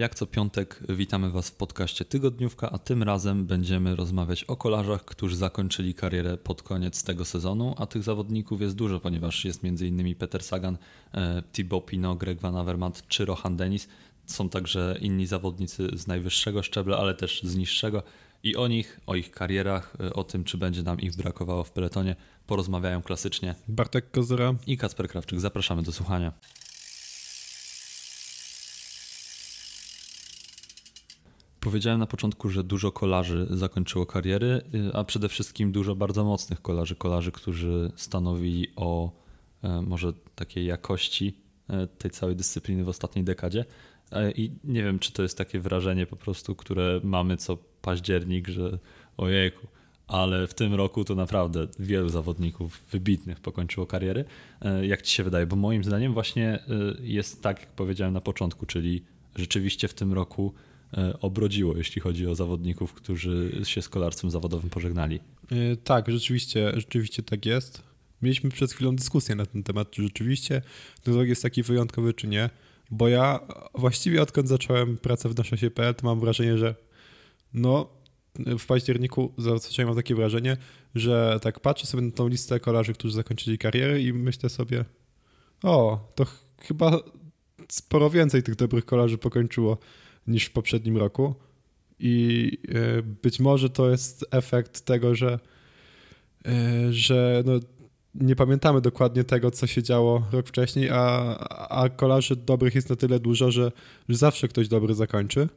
Jak co piątek witamy Was w podcaście Tygodniówka, a tym razem będziemy rozmawiać o kolarzach, którzy zakończyli karierę pod koniec tego sezonu, a tych zawodników jest dużo, ponieważ jest m.in. Peter Sagan, e, Thibaut Pinot, Greg Van Avermaet czy Rohan Dennis. Są także inni zawodnicy z najwyższego szczebla, ale też z niższego i o nich, o ich karierach, e, o tym, czy będzie nam ich brakowało w peletonie, porozmawiają klasycznie Bartek Kozora i Kacper Krawczyk. Zapraszamy do słuchania. Powiedziałem na początku, że dużo kolarzy zakończyło kariery, y, a przede wszystkim dużo bardzo mocnych kolarzy, kolarzy, którzy stanowili o e, może takiej jakości e, tej całej dyscypliny w ostatniej dekadzie. E, I nie wiem, czy to jest takie wrażenie po prostu, które mamy co październik, że ojejku, ale w tym roku to naprawdę wielu zawodników wybitnych pokończyło kariery. Jak ci się wydaje? Bo moim zdaniem właśnie jest tak, jak powiedziałem na początku, czyli rzeczywiście w tym roku obrodziło, jeśli chodzi o zawodników, którzy się z kolarstwem zawodowym pożegnali. E, tak, rzeczywiście, rzeczywiście tak jest. Mieliśmy przed chwilą dyskusję na ten temat, czy rzeczywiście ten rok jest taki wyjątkowy, czy nie. Bo ja właściwie odkąd zacząłem pracę w naszej SIPL, to mam wrażenie, że no w październiku zacząłem mam takie wrażenie, że tak patrzę sobie na tą listę kolarzy, którzy zakończyli karierę i myślę sobie, o, to chyba sporo więcej tych dobrych kolarzy pokończyło niż w poprzednim roku. I e, być może to jest efekt tego, że, e, że no, nie pamiętamy dokładnie tego, co się działo rok wcześniej, a, a kolarzy dobrych jest na tyle dużo, że, że zawsze ktoś dobry zakończy.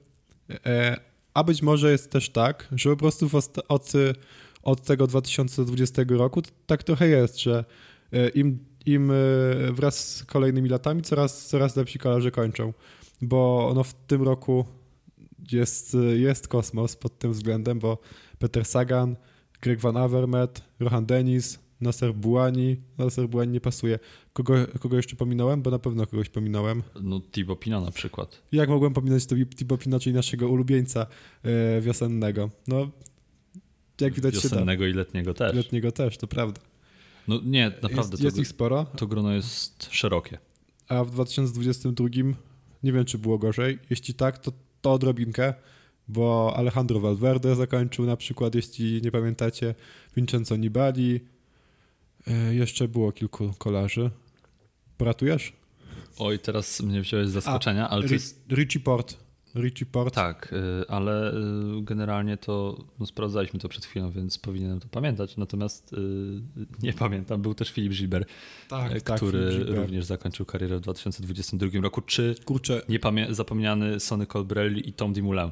E, a być może jest też tak, że po prostu od, od tego 2020 roku tak trochę jest, że im, im wraz z kolejnymi latami coraz, coraz lepsi kolarze kończą bo ono w tym roku jest, jest kosmos pod tym względem, bo Peter Sagan, Greg Van Avermaet, Rohan Dennis, Nasser Buani, Nasser Buani nie pasuje. Kogo, kogo jeszcze pominąłem? Bo na pewno kogoś pominąłem. No Thibaut Pina na przykład. Jak mogłem pominąć Thibaut Pina, czyli naszego ulubieńca e, wiosennego? No, jak widać Wiosennego i letniego też. Letniego też, to prawda. No nie, naprawdę. Jest, jest to, ich sporo. To grono jest szerokie. A w 2022 nie wiem, czy było gorzej. Jeśli tak, to, to odrobinkę, bo Alejandro Valverde zakończył na przykład, jeśli nie pamiętacie, Vincenzo Nibali. E, jeszcze było kilku kolarzy. Poratujesz? Oj, teraz mnie wziąłeś z zaskoczenia, A, ale to jest... Richie Port Richie Port. Tak, y, ale y, generalnie to no, sprawdzaliśmy to przed chwilą, więc powinienem to pamiętać. Natomiast y, nie pamiętam. Był też Filip Gilbert, tak, tak który tak, również zakończył karierę w 2022 roku. Czy Kurczę. zapomniany Sonny Colbrelli i Tom Dumoulin,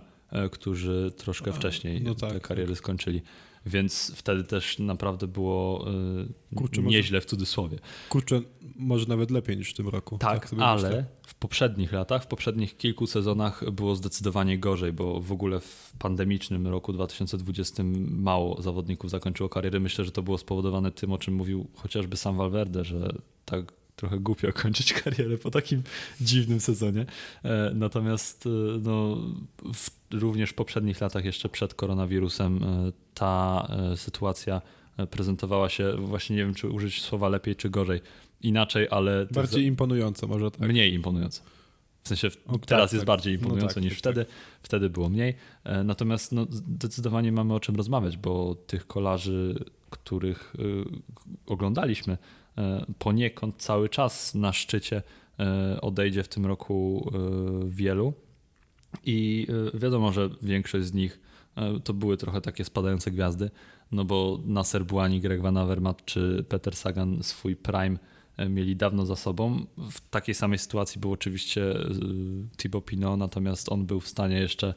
którzy troszkę A, wcześniej no tak, te kariery tak. skończyli. Więc wtedy też naprawdę było Kurczę, nieźle może, w cudzysłowie. Kurczę, może nawet lepiej niż w tym roku. Tak, tak ale myślę poprzednich latach, w poprzednich kilku sezonach było zdecydowanie gorzej, bo w ogóle w pandemicznym roku 2020 mało zawodników zakończyło karierę. Myślę, że to było spowodowane tym, o czym mówił chociażby sam Valverde, że tak trochę głupio kończyć karierę po takim dziwnym sezonie. E, natomiast e, no, w, również w poprzednich latach, jeszcze przed koronawirusem, e, ta sytuacja prezentowała się, właśnie nie wiem, czy użyć słowa lepiej czy gorzej, inaczej, ale. Bardziej imponująco, może tak. Mniej imponująco. W sensie o, teraz tak, jest tak. bardziej no imponująco no tak, niż tak, wtedy. Tak. Wtedy było mniej. E, natomiast no, zdecydowanie mamy o czym rozmawiać, bo tych kolarzy, których oglądaliśmy poniekąd cały czas na szczycie odejdzie w tym roku wielu. I wiadomo, że większość z nich to były trochę takie spadające gwiazdy, no bo Nasser Buani, Greg Van Avermaet czy Peter Sagan swój prime E, mieli dawno za sobą. W takiej samej sytuacji był oczywiście Thibaut Pinot, natomiast on był w stanie jeszcze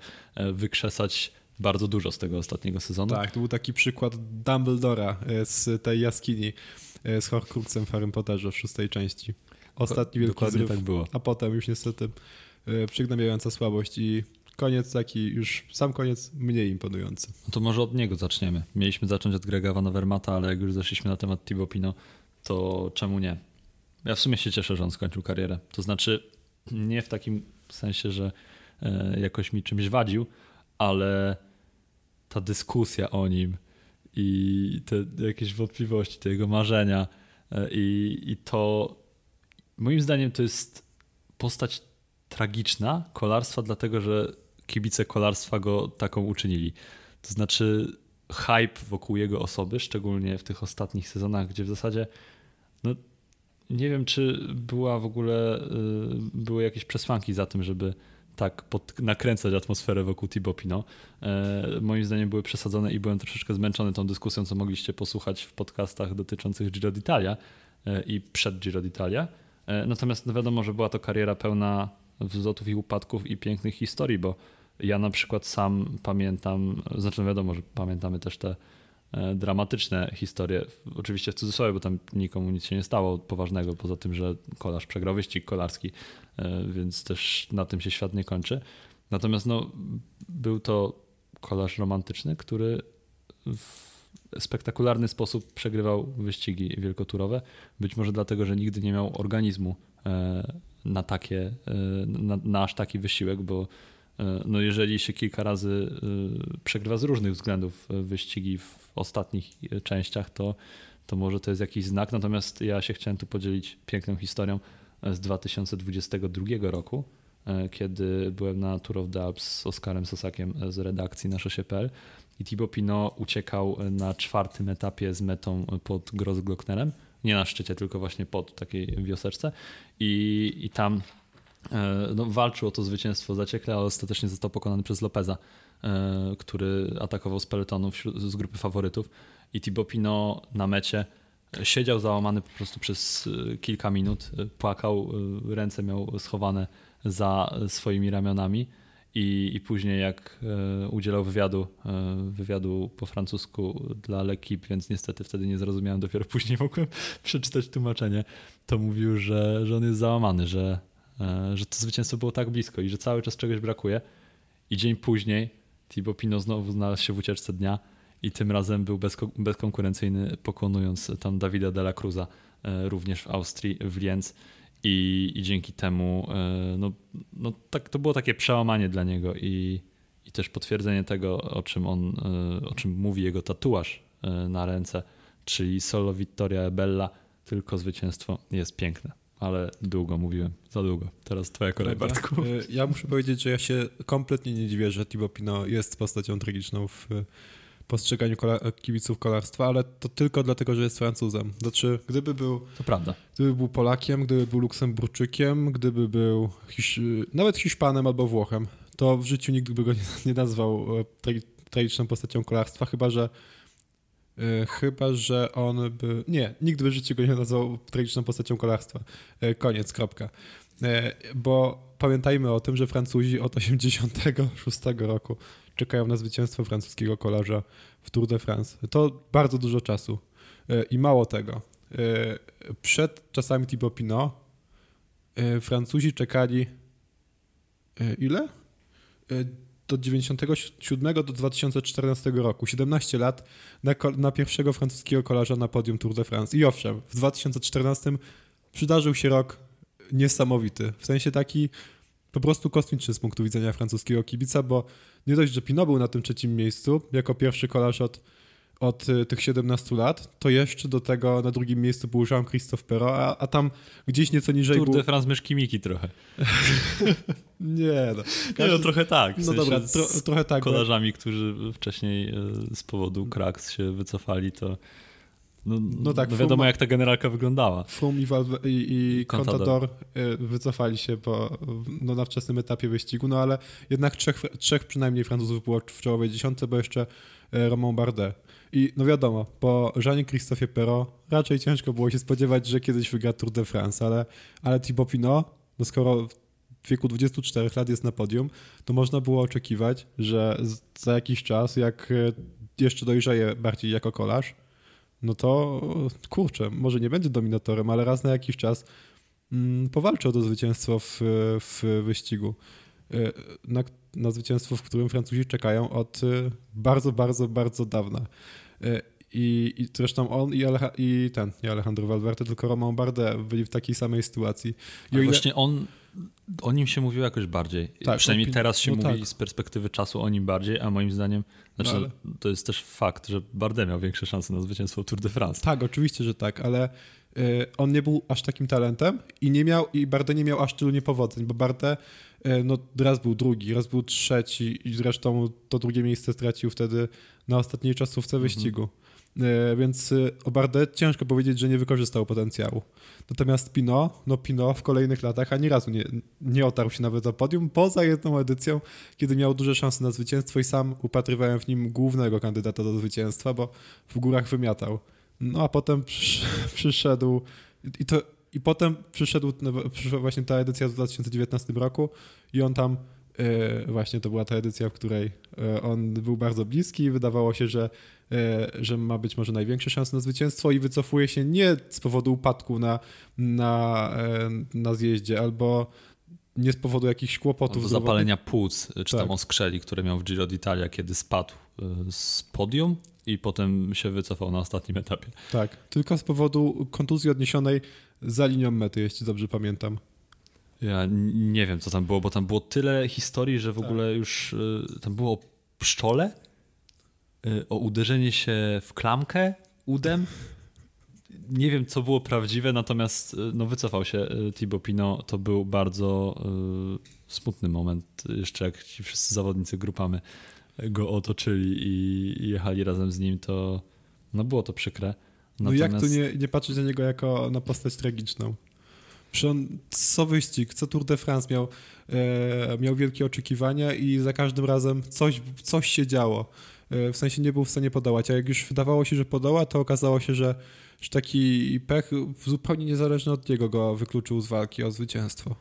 wykrzesać bardzo dużo z tego ostatniego sezonu. Tak, to był taki przykład Dumbledora z tej jaskini z Horcruxem w Harry Potterze w szóstej części. Ostatni wielki Dokładnie zryw, tak było. a potem już niestety przygnębiająca słabość i koniec taki już, sam koniec mniej imponujący. No to może od niego zaczniemy. Mieliśmy zacząć od Grega Van Avermata, ale jak już zeszliśmy na temat Thibaut Pinot, to czemu nie? Ja w sumie się cieszę, że on skończył karierę. To znaczy, nie w takim sensie, że e, jakoś mi czymś wadził, ale ta dyskusja o nim i te jakieś wątpliwości, te jego marzenia e, i, i to moim zdaniem to jest postać tragiczna kolarstwa, dlatego że kibice kolarstwa go taką uczynili. To znaczy hype wokół jego osoby, szczególnie w tych ostatnich sezonach, gdzie w zasadzie no, nie wiem, czy była w ogóle, y, były jakieś przesłanki za tym, żeby tak pod, nakręcać atmosferę wokół Thibaut Pinot. E, moim zdaniem były przesadzone i byłem troszeczkę zmęczony tą dyskusją, co mogliście posłuchać w podcastach dotyczących Giro d'Italia e, i przed Giro d'Italia. E, natomiast no wiadomo, że była to kariera pełna wzlotów i upadków i pięknych historii, bo ja na przykład sam pamiętam, znaczy no wiadomo, że pamiętamy też te e, dramatyczne historie, oczywiście w cudzysłowie, bo tam nikomu nic się nie stało poważnego, poza tym, że kolarz przegrał wyścig kolarski, e, więc też na tym się świat nie kończy. Natomiast no, był to kolarz romantyczny, który w spektakularny sposób przegrywał wyścigi wielkoturowe, być może dlatego, że nigdy nie miał organizmu e, na, takie, na, na aż taki wysiłek, bo E, no jeżeli się kilka razy e, przegrywa z różnych względów e, wyścigi w ostatnich częściach, to, to może to jest jakiś znak. Natomiast ja się chciałem tu podzielić piękną historią z 2022 roku, kiedy byłem na Tour of the Alps z Oskarem Sosakiem z redakcji na szosie.pl i Thibaut Pinot uciekał na czwartym etapie z metą pod Grossglocknerem. Nie na szczycie, tylko właśnie pod takiej wioseczce. I, i tam E, no, walczył o to zwycięstwo zaciekle, ale ostatecznie został pokonany przez Lopeza, e, który atakował z peletonu z grupy faworytów i Thibaut Pinot na mecie siedział załamany po prostu przez e, kilka minut, płakał, ręce miał schowane za swoimi ramionami i, i później jak udzielał wywiadu, wywiadu po francusku dla L'Equipe, więc niestety wtedy nie zrozumiałem, dopiero później mogłem przeczytać tłumaczenie, to mówił, że, że on jest załamany, że E, że to zwycięstwo było tak blisko i że cały czas czegoś brakuje. I dzień później Thibaut Pinot znowu znalazł się w ucieczce dnia i tym razem był bezko bezkonkurencyjny, pokonując tam Davida de la Cruza e, również w Austrii, w Lienz. I, i dzięki temu e, no, no tak, to było takie przełamanie dla niego i, i też potwierdzenie tego, o czym on, o czym mówi jego tatuaż na ręce, czyli solo Vittoria Bella, tylko zwycięstwo jest piękne ale długo mówiłem, za długo. Teraz twoja kolej, Bartku. E, ja muszę powiedzieć, że ja się kompletnie nie dziwię, że Thibaut Pinot jest postacią tragiczną w e, postrzeganiu kola kibiców kolarstwa, ale to tylko dlatego, że jest Francuzem. Znaczy, gdyby był... To prawda. Gdyby był Polakiem, gdyby był Luksemburczykiem, gdyby był Hisz... nawet Hiszpanem albo Włochem, to w życiu nikt by go nie, nie nazwał e, tragiczną postacią kolarstwa, chyba że E, chyba, że on by. Nie, nikt by w życiu go nie nazwał tragiczną postacią kolarstwa. E, koniec, kropka. Bo pamiętajmy o tym, że Francuzi od 86 roku czekają na zwycięstwo francuskiego kolarza w Tour de France. To bardzo dużo czasu. I mało tego. Przed czasami Thibaut Pinot Francuzi czekali ile? do 97 do 2014 roku, 17 lat na, na, pierwszego francuskiego kolarza na podium Tour de France. I owszem, w 2014 przydarzył się rok niesamowity, w sensie taki po prostu kosmiczny z punktu widzenia francuskiego kibica, bo nie dość, że Pinot był na tym trzecim miejscu jako pierwszy kolarz od od y, tych 17 lat, to jeszcze do tego na drugim miejscu był Jean-Christophe Perrault, a, a, tam gdzieś nieco niżej Tour był... de France myszki Miki trochę. nie, no. Każdy... Nie, no trochę tak. W no dobra, tro, trochę tak. kolarzami, bo... którzy wcześniej e, z powodu kraks się wycofali, to no, no tak, no wiadomo Frum, jak ta generalka wyglądała. Frum i, Valve, i, i Contador e, wycofali się po, no, na wczesnym etapie wyścigu, no ale jednak trzech, trzech przynajmniej Francuzów było w czołowej dziesiątce, bo jeszcze e, Romain Bardet i no wiadomo, po Jeanie Christophe Perrault raczej ciężko było się spodziewać, że kiedyś wygra Tour de France, ale, ale Thibaut Pinot, no skoro w wieku 24 lat jest na podium, to można było oczekiwać, że za jakiś czas, jak e, jeszcze dojrzeje bardziej jako kolarz, no to kurczę, może nie będzie dominatorem, ale raz na jakiś czas mm, powalczy o to zwycięstwo w, w wyścigu. E, na, na zwycięstwo, w którym Francuzi czekają od e, bardzo, bardzo, bardzo dawna. E, I, I zresztą on i, Aleja, i ten, nie Alejandro Valverde, tylko Romain Bardet byli w takiej samej sytuacji. I ile... właśnie on, o nim się mówiło jakoś bardziej. Tak, Przynajmniej teraz się no mówi tak. z perspektywy czasu o nim bardziej, a moim zdaniem, znaczy no ale... to jest też fakt, że Bardet miał większe szanse na zwycięstwo Tour de France. Tak, oczywiście, że tak, ale on nie był aż takim talentem i nie miał, i Bardet nie miał aż tylu niepowodzeń, bo Bardet no, raz był drugi, raz był trzeci i zresztą to drugie miejsce stracił wtedy na ostatniej czasówce mhm. wyścigu. Więc e, o Bardet ciężko powiedzieć, że nie wykorzystał potencjału. Natomiast Pino, no Pino w kolejnych latach ani razu nie, nie otarł się nawet za podium, poza jedną edycją, kiedy miał duże szanse na zwycięstwo i sam upatrywałem w nim głównego kandydata do zwycięstwa, bo w górach wymiatał. No a potem przyszedł i to i potem przyszedł, przyszła właśnie ta edycja w 2019 roku i on tam E, właśnie to była ta edycja, w której e, on był bardzo bliski i wydawało się, że, e, że ma być może największe szanse na zwycięstwo i wycofuje się nie z powodu upadku na, na, na zjeździe albo nie z powodu jakichś kłopotów. Albo zapalenia płuc, czy tak. tam oskrzeli, które miał w Giro d'Italia, kiedy spadł z podium i potem się wycofał na ostatnim etapie. Tak, tylko z powodu kontuzji odniesionej za linią mety, jeśli dobrze pamiętam. Ja nie wiem, co tam było, bo tam było tyle historii, że w tak. ogóle już tam było o pszczole, o uderzenie się w klamkę udem. Nie wiem, co było prawdziwe, natomiast y, no, wycofał się Thibaut Pinot. To był bardzo smutny moment, jeszcze jak ci wszyscy zawodnicy grupamy go otoczyli i jechali razem z nim, to no było to przykre. Natomiast... No jak tu nie, nie patrzeć na niego jako na postać tragiczną? Przecież on co wyścig, co Tour de France miał, e, miał wielkie oczekiwania i za każdym razem coś, coś się działo. E, w sensie nie był w stanie podołać, a jak już wydawało się, że podoła, to okazało się, że, że taki pech zupełnie niezależny od niego go wykluczył z walki o zwycięstwo.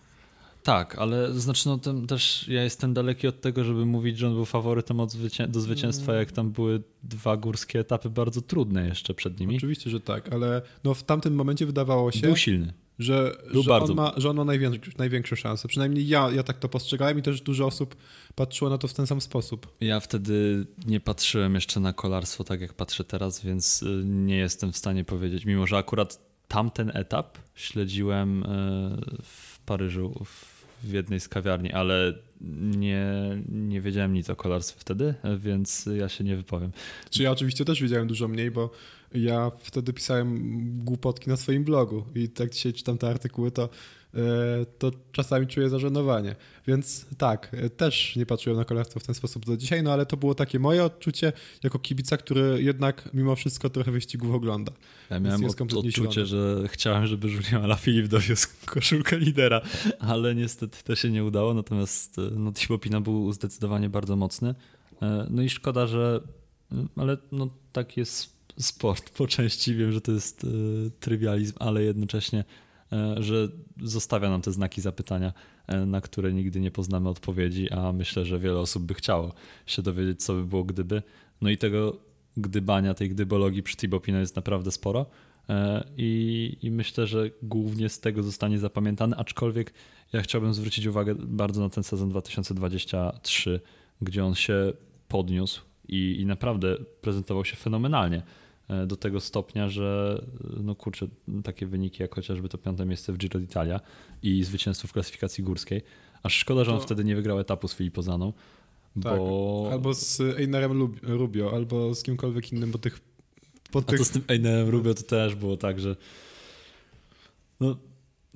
Tak, ale znaczy no też ja jestem daleki od tego, żeby mówić, że on był faworytem zwycię do zwycięstwa, mm. jak tam były dwa górskie etapy bardzo trudne jeszcze przed nimi. Oczywiście, że tak, ale no w tamtym momencie wydawało się... Był silny że, że, on ma, że on ma największe, największe szanse. Przynajmniej ja, ja tak to postrzegałem i też dużo osób patrzyło na to w ten sam sposób. Ja wtedy nie patrzyłem jeszcze na kolarstwo tak jak patrzę teraz, więc y, nie jestem w stanie powiedzieć, mimo że akurat tamten etap śledziłem y, w Paryżu w jednej z kawiarni, ale nie, nie wiedziałem nic o kolarstwie wtedy, więc ja się nie wypowiem. Czy ja oczywiście też wiedziałem dużo mniej, bo ja wtedy pisałem głupotki na swoim blogu i tak dzisiaj czytam te artykuły, to, e, to czasami czuję zażenowanie. Więc tak, e, też nie patrzyłem na kolarstwo w ten sposób do dzisiaj, no ale to było takie moje odczucie jako kibica, który jednak mimo wszystko trochę wyścigów ogląda. Ja miałem od, odczucie, że chciałem, żeby Julian Alaphilippe dowiózł koszulkę lidera, ale niestety to się nie udało, natomiast e, no, Thibaut był zdecydowanie bardzo mocny. No i szkoda, że ale no, tak jest sport po części. Wiem, że to jest y, trywializm, ale jednocześnie, y, że zostawia nam te znaki zapytania, y, na które nigdy nie poznamy odpowiedzi, a myślę, że wiele osób by chciało się dowiedzieć, co by było gdyby. No i tego gdybania, tej gdybologii przy Thibaut jest naprawdę sporo. I, I, myślę, że głównie z tego zostanie zapamiętany, aczkolwiek ja chciałbym zwrócić uwagę bardzo na ten sezon 2023, gdzie on się podniósł i, i naprawdę prezentował się fenomenalnie. E, do tego stopnia, że no kurczę, takie wyniki jak chociażby to piąte miejsce w Giro d'Italia i zwycięstwo w klasyfikacji górskiej. Aż szkoda, że on to... wtedy nie wygrał etapu z Filippo Zaną. Tak, bo... albo z Einerem Rubio, albo z kimkolwiek innym, bo tych... Po tych... A to z tym Einerem Rubio to też było tak, że no,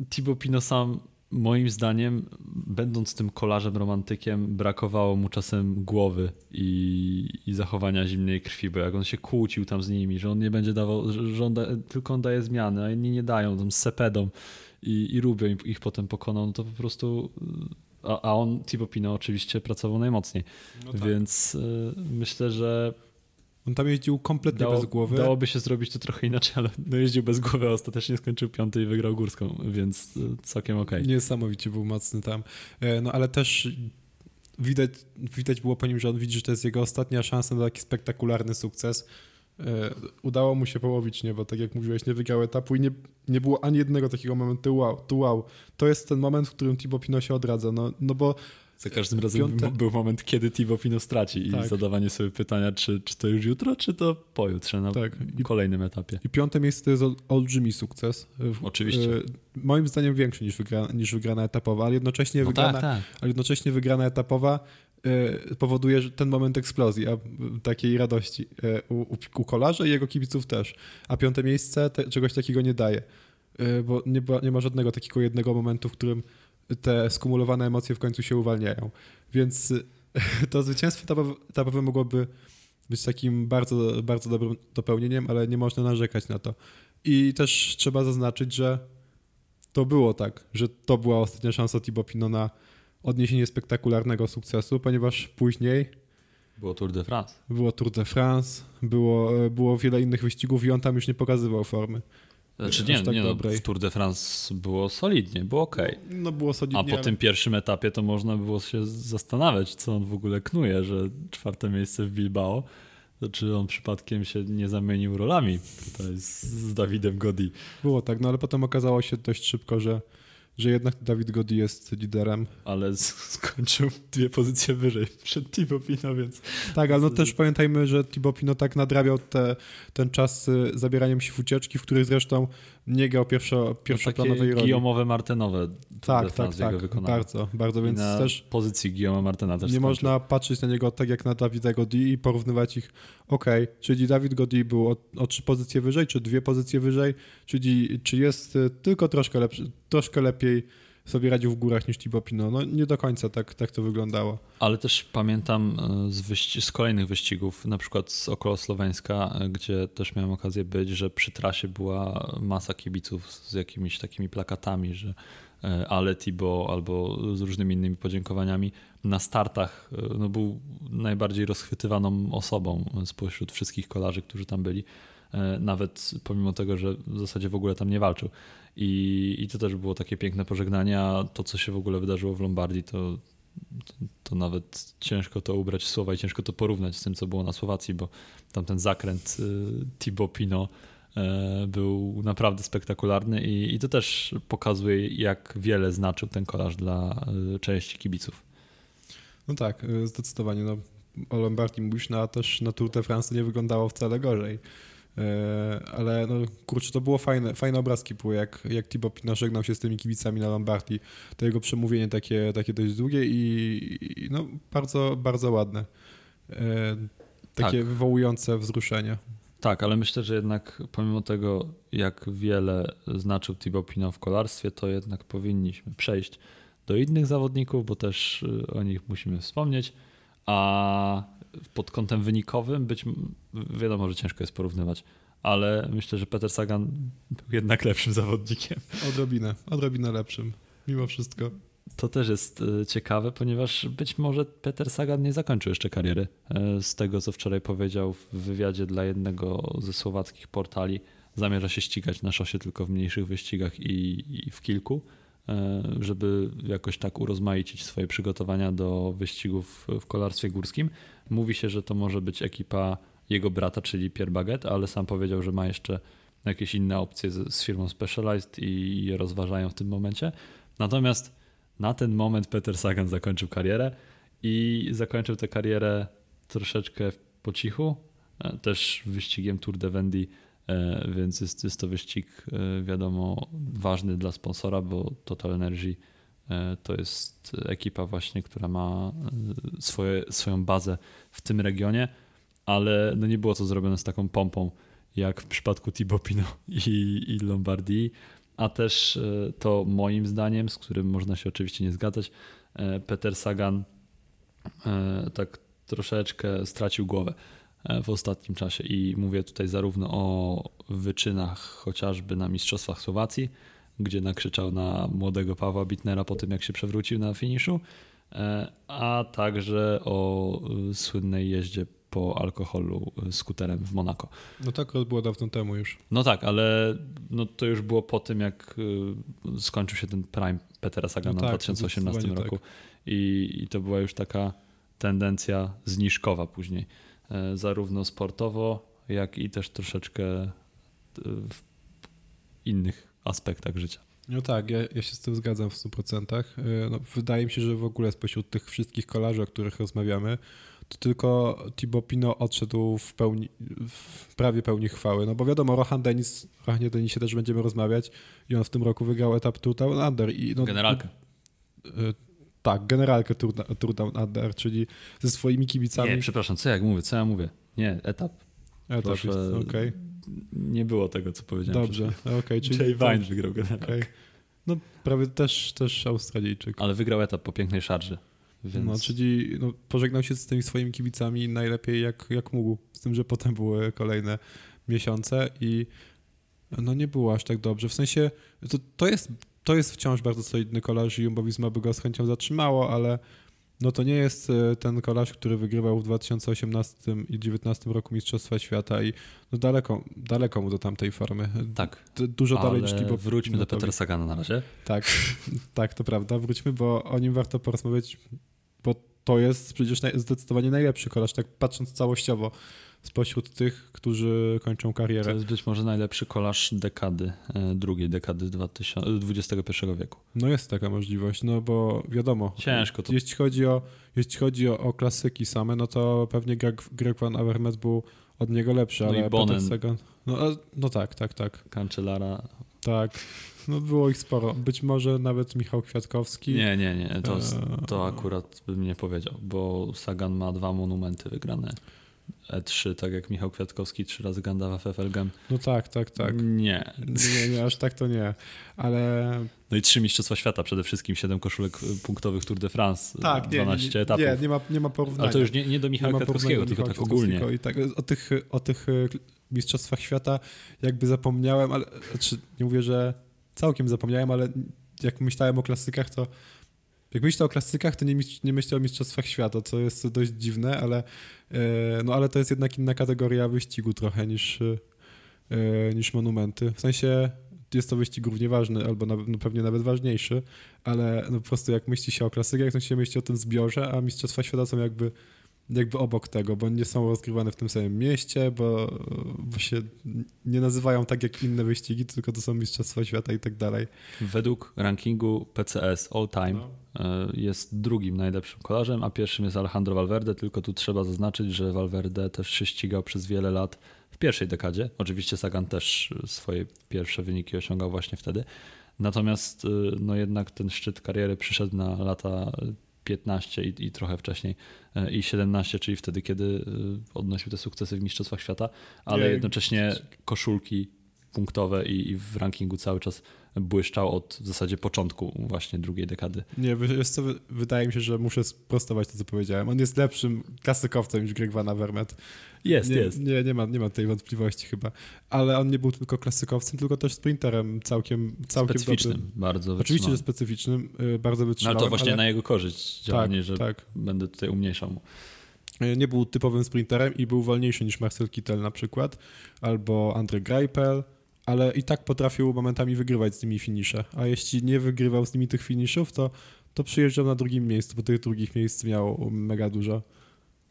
Thibaut Pino sam moim zdaniem, będąc tym kolarzem, romantykiem, brakowało mu czasem głowy i, i, zachowania zimnej krwi, bo jak on się kłócił tam z nimi, że on nie będzie dawał, że on da, tylko on daje zmiany, a inni nie dają, tam z sepedą i, i Rubio ich potem pokonał, no to po prostu a, a on, Thibaut Pino oczywiście pracował najmocniej, no tak. więc y, myślę, że on tam jeździł kompletnie Dało, bez głowy. Dałoby się zrobić to trochę inaczej, ale no jeździł bez głowy, a ostatecznie skończył piąty i wygrał górską, więc e, całkiem okej. Okay. Niesamowicie był mocny tam. E, no ale też widać, widać było po nim, że on widzi, że to jest jego ostatnia szansa na taki spektakularny sukces. E, udało mu się połowić, nie? Bo tak jak mówiłeś, nie wygrał etapu i nie, nie było ani jednego takiego momentu wow, to wow. To jest ten moment, w którym Thibaut Pinot się odradza, no, no bo za każdym razem Piąte... był moment, kiedy Thibaut Pino straci tak. i zadawanie sobie pytania, czy, czy to już jutro, czy to pojutrze na tak. I, kolejnym etapie. I piąte miejsce to jest olbrzymi sukces. Oczywiście. E, moim zdaniem większy niż, wygra, niż wygrana etapowa, ale jednocześnie, no wygrana, tak, tak. ale jednocześnie wygrana etapowa e, powoduje że ten moment eksplozji, a, takiej radości e, u, u, kolarza i jego kibiców też. A piąte miejsce te, czegoś takiego nie daje. y, bo nie, nie ma żadnego takiego jednego momentu, w którym te skumulowane emocje w końcu się uwalniają. Więc to zwycięstwo etapowe mogłoby być takim bardzo, bardzo dobrym dopełnieniem, ale nie można narzekać na to. I też trzeba zaznaczyć, że to było tak, że to była ostatnia szansa Thibaut Pinot na odniesienie spektakularnego sukcesu, ponieważ później było Tour de France. Było Tour de France, było, było wiele innych wyścigów i on tam już nie pokazywał formy. Znaczy nie, tak nie no, w Tour de France było solidnie, było ok. No, no było solidnie. A po ale... tym pierwszym etapie to można było się zastanawiać, co on w ogóle knuje, że czwarte miejsce w Bilbao, to czy on przypadkiem się nie zamienił rolami tutaj z, z Dawidem Godi. Było tak, no ale potem okazało się dość szybko, że że jednak Dawid Godi jest liderem. Ale skończył dwie pozycje wyżej przed Thibaut Pino, więc... Tak, ale no też pamiętajmy, że Thibaut Pino tak nadrabiał te, ten czas zabieraniem się w ucieczki, w których zresztą nie grał pierwszo, pierwszoplanowej no roli. Guillaume'owe Martenowe. Tak, tak, tak, bardzo, bardzo, więc na też... pozycji Guillaume Martena też Nie skończył. można patrzeć na niego tak jak na Dawida Godi i porównywać ich, ok, czyli Dawid Godi był o, o, trzy pozycje wyżej, czy dwie pozycje wyżej, czyli czy jest y, tylko troszkę, lepszy, troszkę lepiej sobie radził w górach niż Pinot. No nie do końca tak, tak to wyglądało. Ale też pamiętam e, z, wyści- z kolejnych wyścigów, na przykład z około Słoweńska, e, gdzie też miałem okazję być, że przy trasie była masa kibiców z jakimiś takimi plakatami, że e, ale Tibo albo z różnymi innymi podziękowaniami. Na startach no, był najbardziej rozchwytywaną osobą spośród wszystkich kolarzy, którzy tam byli. Nawet pomimo tego, że w zasadzie w ogóle tam nie walczył. I, I to też było takie piękne pożegnanie, a to, co się w ogóle wydarzyło w Lombardii, to, to, to, nawet ciężko to ubrać w słowa i ciężko to porównać z tym, co było na Słowacji, bo tam ten zakręt y, Thibaut Pino y, był naprawdę spektakularny i, i to też pokazuje, jak wiele znaczył ten kolarz dla y, części kibiców. No tak, zdecydowanie. No, o Lombardii mówisz, no a też na Tour de France nie wyglądało wcale gorzej. E, ale no kurczę, to było fajne, fajne obrazki były, jak, jak Thibaut Pinot żegnał się z tymi kibicami na Lombardii. To jego przemówienie takie, takie dość długie i, i no bardzo, bardzo ładne. E, takie tak. wywołujące wzruszenie. Tak, ale myślę, że jednak pomimo tego, jak wiele znaczył Thibaut Pinot w kolarstwie, to jednak powinniśmy przejść do innych zawodników, bo też y, o nich musimy wspomnieć. A pod kątem wynikowym być wiadomo, że ciężko jest porównywać, ale myślę, że Peter Sagan był jednak lepszym zawodnikiem. Odrobinę, odrobinę lepszym, mimo wszystko. To też jest e, ciekawe, ponieważ być może Peter Sagan nie zakończył jeszcze kariery. E, z tego, co wczoraj powiedział w wywiadzie dla jednego ze słowackich portali, zamierza się ścigać na szosie tylko w mniejszych wyścigach i, i w kilku. E, żeby jakoś tak urozmaicić swoje przygotowania do wyścigów w kolarstwie górskim. Mówi się, że to może być ekipa jego brata, czyli Pierre Baguette, ale sam powiedział, że ma jeszcze jakieś inne opcje z, z firmą Specialized i je rozważają w tym momencie. Natomiast na ten moment Peter Sagan zakończył karierę i zakończył tę karierę troszeczkę po cichu, e, też wyścigiem Tour de Vendée więc jest, jest to wyścig, e, wiadomo, ważny dla sponsora, bo Total Energy e, to jest ekipa właśnie, która ma swoje, swoją bazę w tym regionie, ale no nie było to zrobione z taką pompą, jak w przypadku Thibaut Pinot i, i Lombardii, a też to moim zdaniem, z którym można się oczywiście nie zgadzać, Peter Sagan tak troszeczkę stracił głowę. E, w ostatnim czasie. I mówię tutaj zarówno o wyczynach chociażby na Mistrzostwach Słowacji, gdzie nakrzyczał na młodego Pawła Bitnera po tym, jak się przewrócił na finiszu, e, a także o e, słynnej jeździe po alkoholu skuterem w Monako. No tak, to było dawno temu już. No tak, ale no to już było po tym, jak skończył się ten prime Petera Sagana no tak, w 2018 roku. Tak. I, I to była już taka tendencja zniżkowa później. E, zarówno sportowo, jak i też troszeczkę e, w innych aspektach życia. No tak, ja, ja się z tym zgadzam w 100%. E, no, wydaje mi się, że w ogóle spośród tych wszystkich kolarzy, o których rozmawiamy, to tylko Thibaut Pino odszedł w, pełni, w prawie pełni chwały. No bo wiadomo, Rohan Denis, Rohanie Denisie też będziemy rozmawiać i on w tym roku wygrał etap Tour Down Under. I no, Generalkę. Tak, generalkę Tour, Tour Down Under, czyli ze swoimi kibicami. Nie, przepraszam, co jak mówię, co ja mówię? Nie, etap. Etap Proszę, okej. Okay. nie było tego, co powiedziałem. Dobrze, okej. Okay, czyli Jay Vine wygrał generalnie. Okay. No prawie też, też Australijczyk. Ale wygrał etap po pięknej szarży. Więc... No, czyli no, pożegnał się z tymi swoimi kibicami najlepiej jak, jak mógł. Z tym, że potem były kolejne miesiące i no nie było aż tak dobrze. W sensie to, to, jest, to jest wciąż bardzo solidny kolarz i Jumbo Visma by go z chęcią zatrzymało, ale no to nie jest e, ten kolarz, który wygrywał w 2018 i 2019 roku Mistrzostwa Świata i no daleko, daleko mu do tamtej formy. Tak. Dużo dalej niż Thibaut Wróćmy do Petra Sagana na razie. Tak, tak, to prawda. Wróćmy, bo o nim warto porozmawiać, bo to jest przecież zdecydowanie najlepszy kolarz, tak patrząc całościowo spośród tych, którzy kończą karierę. To jest być może najlepszy kolarz dekady, e, drugiej dekady XXI wieku. No jest taka możliwość, no bo wiadomo. Ciężko to. Jeśli chodzi o, jeśli chodzi o, o klasyki same, no to pewnie Greg, Greg Van Avermaet był od niego lepszy, no ale Bonen. Sagan, no, no tak, tak, tak. Cancellara. Tak, no było ich sporo. Być może nawet Michał Kwiatkowski. Nie, nie, nie, to, e, to akurat bym nie powiedział, bo Sagan ma dwa monumenty wygrane. E3, tak jak Michał Kwiatkowski trzy razy Gandawa FFLGM. No tak, tak, tak. Nie. Nie, nie, aż tak to nie, ale... No i trzy Mistrzostwa Świata, przede wszystkim siedem koszulek punktowych Tour de France, tak, 12 nie, etapów. Nie, nie ma, nie ma porównania. Ale to już nie, nie do Michała nie Kwiatkowskiego, tylko tak ogólnie. I tak, o, tych, o tych e, Mistrzostwach Świata jakby zapomniałem, ale znaczy nie mówię, że całkiem zapomniałem, ale jak myślałem o klasykach, to jak myślę o klasykach, to nie, nie myślę o Mistrzostwach Świata, co jest dość dziwne, ale, no, ale to jest jednak inna kategoria wyścigu trochę niż, e, niż monumenty. W sensie jest to wyścig równie ważny, albo no pewnie nawet ważniejszy, ale no po prostu jak myśli się o klasykach, to się myśli o tym zbiorze, a Mistrzostwa Świata są jakby jakby obok tego, bo nie są rozgrywane w tym samym mieście, bo, bo się nie nazywają tak jak inne wyścigi, tylko to są Mistrzostwa Świata i tak dalej. Według rankingu PCS All Time no. E, jest drugim najlepszym kolarzem, a pierwszym jest Alejandro Valverde, tylko tu trzeba zaznaczyć, że Valverde też się ścigał przez wiele lat w pierwszej dekadzie. Oczywiście Sagan też swoje pierwsze wyniki osiągał właśnie wtedy. Natomiast e, no jednak ten szczyt kariery przyszedł na lata 15 i, i, trochę wcześniej e, i 17, czyli wtedy, kiedy odnosił te sukcesy w Mistrzostwach Świata, ale jednocześnie koszulki punktowe i, i w rankingu cały czas błyszczał od w zasadzie początku właśnie drugiej dekady. Nie, wiesz co, wydaje mi się, że muszę sprostować to, co powiedziałem. On jest lepszym klasykowcem niż Greg Van Avermaet. Jest, nie, jest. Nie, nie ma, nie ma tej wątpliwości chyba. Ale on nie był tylko klasykowcem, tylko też sprinterem całkiem, całkiem Specyficznym, dobrym. bardzo Oczywiście, że specyficznym, y, bardzo wytrzymałym. No ale to właśnie ale... na jego korzyść działanie, tak, że tak. będę tutaj umniejszał mu. Y, nie był typowym sprinterem i był wolniejszy niż Marcel Kittel na przykład, albo Andrzej Greipel, ale i tak potrafił momentami wygrywać z nimi finisze. A jeśli nie wygrywał z nimi tych finiszów, to, to przyjeżdżał na drugim miejscu, bo tych drugich miejsc miał mega dużo.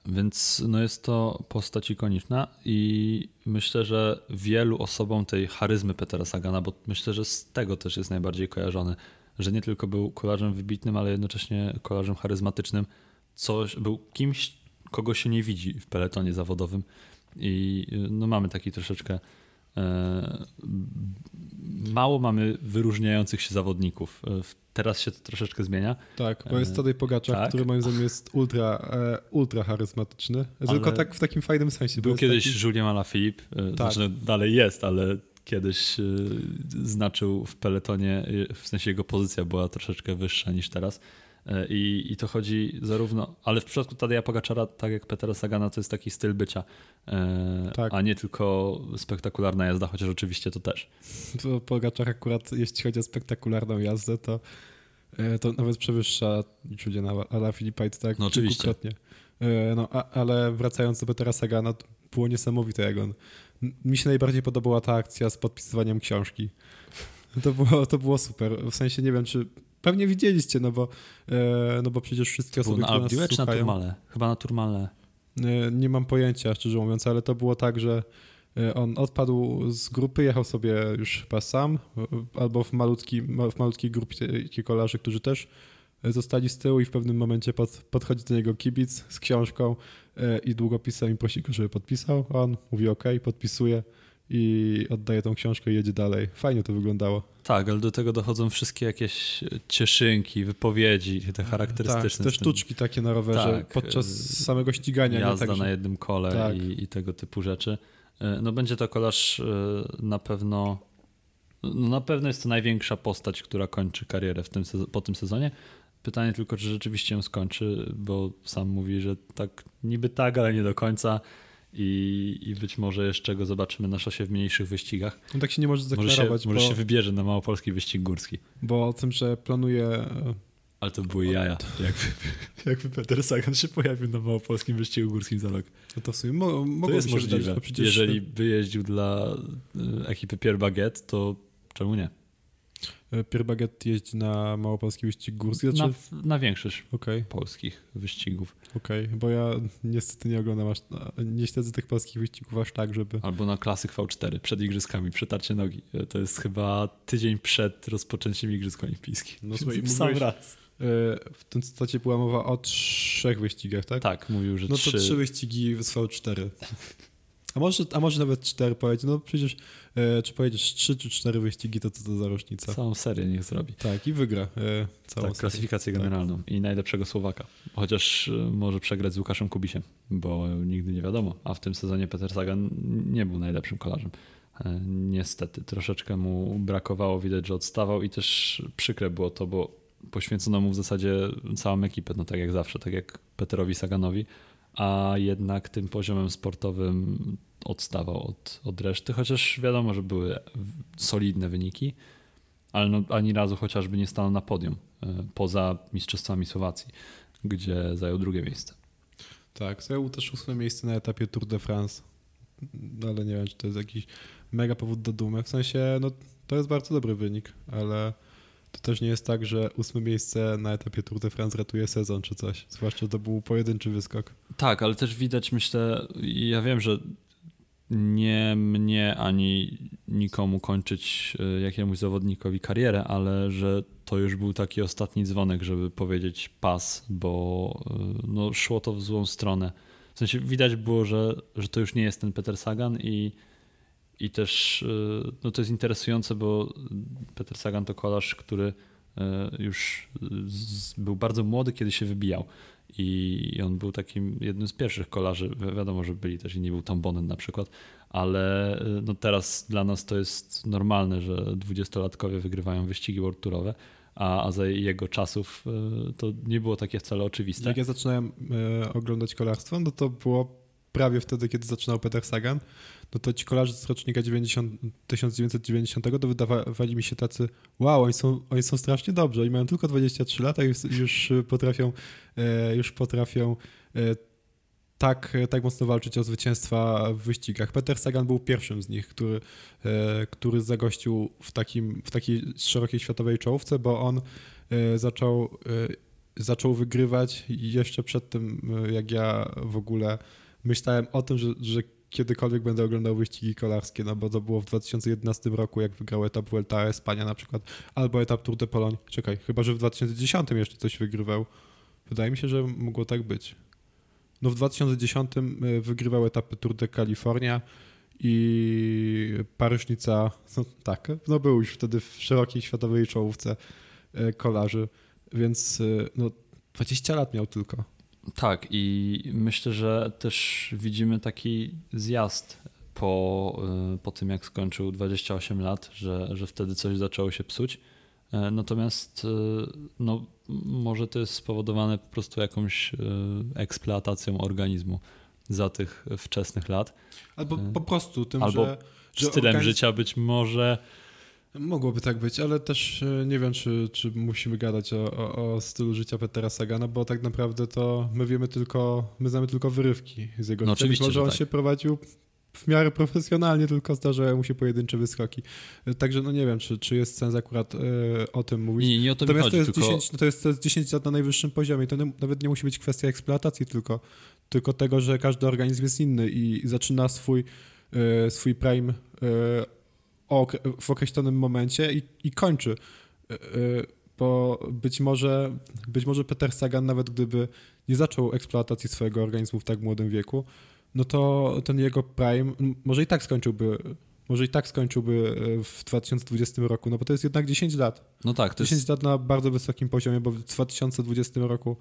Więc no jest to postać ikoniczna i myślę, że wielu osobom tej charyzmy Petera Sagana, bo myślę, że z tego też jest najbardziej kojarzony, że nie tylko był kolarzem wybitnym, ale jednocześnie kolarzem charyzmatycznym, coś, był kimś, kogo się nie widzi w peletonie zawodowym i no mamy taki troszeczkę mało mamy wyróżniających się zawodników. E, teraz się to troszeczkę zmienia. Tak, bo jest Tadej Pogaczak, tak. który moim zdaniem jest ultra, e, ultra charyzmatyczny. Ale tylko tak w takim fajnym sensie. Był kiedyś taki... Julien Alaphilippe, tak. znaczy dalej jest, ale kiedyś znaczył w peletonie, w sensie jego pozycja była troszeczkę wyższa niż teraz. E, I, I to chodzi zarówno, ale w przypadku Tadeja Pogaczara, tak jak Petera Sagana, to jest taki styl bycia, e, tak. a nie tylko spektakularna jazda, chociaż oczywiście to też. To Pogaczar akurat, jeśli chodzi o spektakularną jazdę, to, e, to nawet przewyższa Juliana Ala Filipajt tak no, oczywiście. No, a, ale wracając do Petera Sagana, to było niesamowite, jak on... Mi się najbardziej podobała ta akcja z podpisywaniem książki. To było, to było super. W sensie nie wiem, czy Pewnie widzieliście, no bo, e, no bo przecież wszystkie osoby, które nas czy słuchają... na Turmale? Chyba na Turmale. E, nie mam pojęcia, szczerze mówiąc, ale to było tak, że e, on odpadł z grupy, jechał sobie już chyba sam, albo w, malutki, w malutkiej grupie kolarzy, którzy też zostali z tyłu i w pewnym momencie pod, podchodzi do niego kibic z książką i długopisem i prosi go, żeby podpisał. On mówi OK, podpisuje i oddaje tą książkę i jedzie dalej. Fajnie to wyglądało. Tak, ale do tego dochodzą wszystkie jakieś cieszynki, wypowiedzi, te charakterystyczne. Tak, te sztuczki takie na rowerze tak, podczas samego ścigania. Jazda tak, na jednym kole tak. i, i, tego typu rzeczy. No będzie to kolarz na pewno no na pewno jest to największa postać, która kończy karierę w tym, po tym sezonie. Pytanie tylko, czy rzeczywiście ją skończy, bo sam mówi, że tak niby tak, ale nie do końca. I, i być może jeszcze go zobaczymy na szosie w mniejszych wyścigach. No tak się nie może zaklarować. Może się, może się wybierze na małopolski wyścig górski. Bo o tym, że planuje ale to były jaja, jakby, jakby Peter Sagan się pojawił na małopolskim wyścigu górskim za rok. No to w sumie mo mogło to jest możliwe. przecież... Jeżeli by jeździł dla e, ekipy Pierre Baguette, to czemu nie? E, Pierre Baguette jeździ na małopolski wyścig górski? Znaczy... Na, na większość okay. polskich wyścigów. Okej, okay, bo ja niestety nie oglądam aż, nie śledzę tych polskich wyścigów aż tak, żeby... Albo na klasyk V4, przed igrzyskami, przetarcie nogi. E, to jest chyba tydzień przed rozpoczęciem Igrzysk Olimpijskich. No słuchaj, sam raz. W tym cytacie była mowa o trzech wyścigach, tak? Tak, mówił, że no trzy. No to trzy wyścigi z V4. A może, a może nawet cztery pojedzie. No przecież e, czy pojedziesz trzy czy cztery wyścigi, to co to za różnica? Całą serię niech zrobi. Tak, i wygra e, całą tak, klasyfikację tak. generalną tak. i najlepszego Słowaka. Chociaż e, może przegrać z Łukaszem Kubisiem, bo nigdy nie wiadomo. A w tym sezonie Peter Sagan nie był najlepszym kolarzem. E, niestety, troszeczkę mu brakowało, widać, że odstawał i też przykre było to, bo poświęcono mu w zasadzie całą ekipę, no tak jak zawsze, tak jak Peterowi Saganowi, a jednak tym poziomem sportowym odstawał od, od reszty, chociaż wiadomo, że były solidne wyniki, ale no, ani razu chociażby nie stanął na podium, e, poza Mistrzostwami Słowacji, gdzie zajął drugie miejsce. Tak, zajął też ósme miejsce na etapie Tour de France, ale nie wiem, czy to jest jakiś mega powód do dumy. W sensie, no to jest bardzo dobry wynik, ale to też nie jest tak, że ósme miejsce na etapie Tour de France ratuje sezon czy coś. Zwłaszcza, to był pojedynczy wyskok. Tak, ale też widać, myślę, ja wiem, że nie mnie ani nikomu kończyć e, jakiemuś zawodnikowi karierę, ale że to już był taki ostatni dzwonek, żeby powiedzieć pas, bo e, no, szło to w złą stronę. W sensie widać było, że, że to już nie jest ten Peter Sagan i i też y, no to jest interesujące, bo Peter Sagan to kolarz, który już był bardzo młody, kiedy się wybijał. I on był takim jednym z pierwszych kolarzy. Wi wiadomo, że byli też inni, był Tom Bonnen na przykład, ale y, no teraz dla nas to jest normalne, że dwudziestolatkowie wygrywają wyścigi world tourowe, a, a za jego czasów to nie było takie wcale oczywiste. Jak ja zaczynałem oglądać kolarstwo, no to było prawie wtedy, kiedy zaczynał Peter Sagan, no to ci kolarze z rocznika 90, 1990 to wydawali mi się tacy, wow, oni są, oni są strasznie dobrzy, oni mają tylko 23 lata i już, już potrafią, e, już potrafią e, tak, tak mocno walczyć o zwycięstwa w wyścigach. Peter Sagan był pierwszym z nich, który, e, który zagościł w, takim, w takiej szerokiej światowej czołówce, bo on zaczął, zaczął wygrywać jeszcze przed tym, jak ja w ogóle myślałem o tym, że, że kiedykolwiek będę oglądał wyścigi kolarskie, no bo to było w 2011 roku, jak wygrał etap Vuelta Espania na przykład, albo etap Tour de Pologne. Czekaj, chyba, że w 2010 jeszcze coś wygrywał. Wydaje mi się, że mogło tak być. No w 2010 y, wygrywał etapy Tour de California i Paryżnica, no tak, no był już wtedy w szerokiej światowej czołówce y, kolarzy, więc y, no 20 lat miał tylko. Tak, i myślę, że też widzimy taki zjazd po, y, po tym, jak skończył 28 lat, że, że wtedy coś zaczęło się psuć. E, natomiast y, no, może to jest spowodowane po prostu jakąś y, eksploatacją organizmu za tych wczesnych lat. Albo po prostu tym, Albo że, że stylem organizm... życia być może Mogłoby tak być, ale też e, nie wiem, czy, czy musimy gadać o, o, o, stylu życia Petera Sagana, bo tak naprawdę to my wiemy tylko, my znamy tylko wyrywki z jego no życia. Oczywiście, może on tak. się prowadził w miarę profesjonalnie, tylko zdarzały mu się pojedyncze wyskoki. E, także no nie wiem, czy, czy jest sens akurat e, o tym mówić. Nie, nie o to Natomiast chodzi, to, jest tylko... 10, no to, jest, to jest 10 lat na najwyższym poziomie. To nie, nawet nie musi być kwestia eksploatacji, tylko, tylko tego, że każdy organizm jest inny i zaczyna swój, e, swój prime e, w określonym momencie i, i kończy. E, e, bo być może, być może Peter Sagan, nawet gdyby nie zaczął eksploatacji swojego organizmu w tak młodym wieku, no to ten jego prime może i tak skończyłby może i tak skończyłby e, w 2020 roku, no bo to jest jednak 10 lat. No tak. 10 jest... lat na bardzo wysokim poziomie, bo w 2020 roku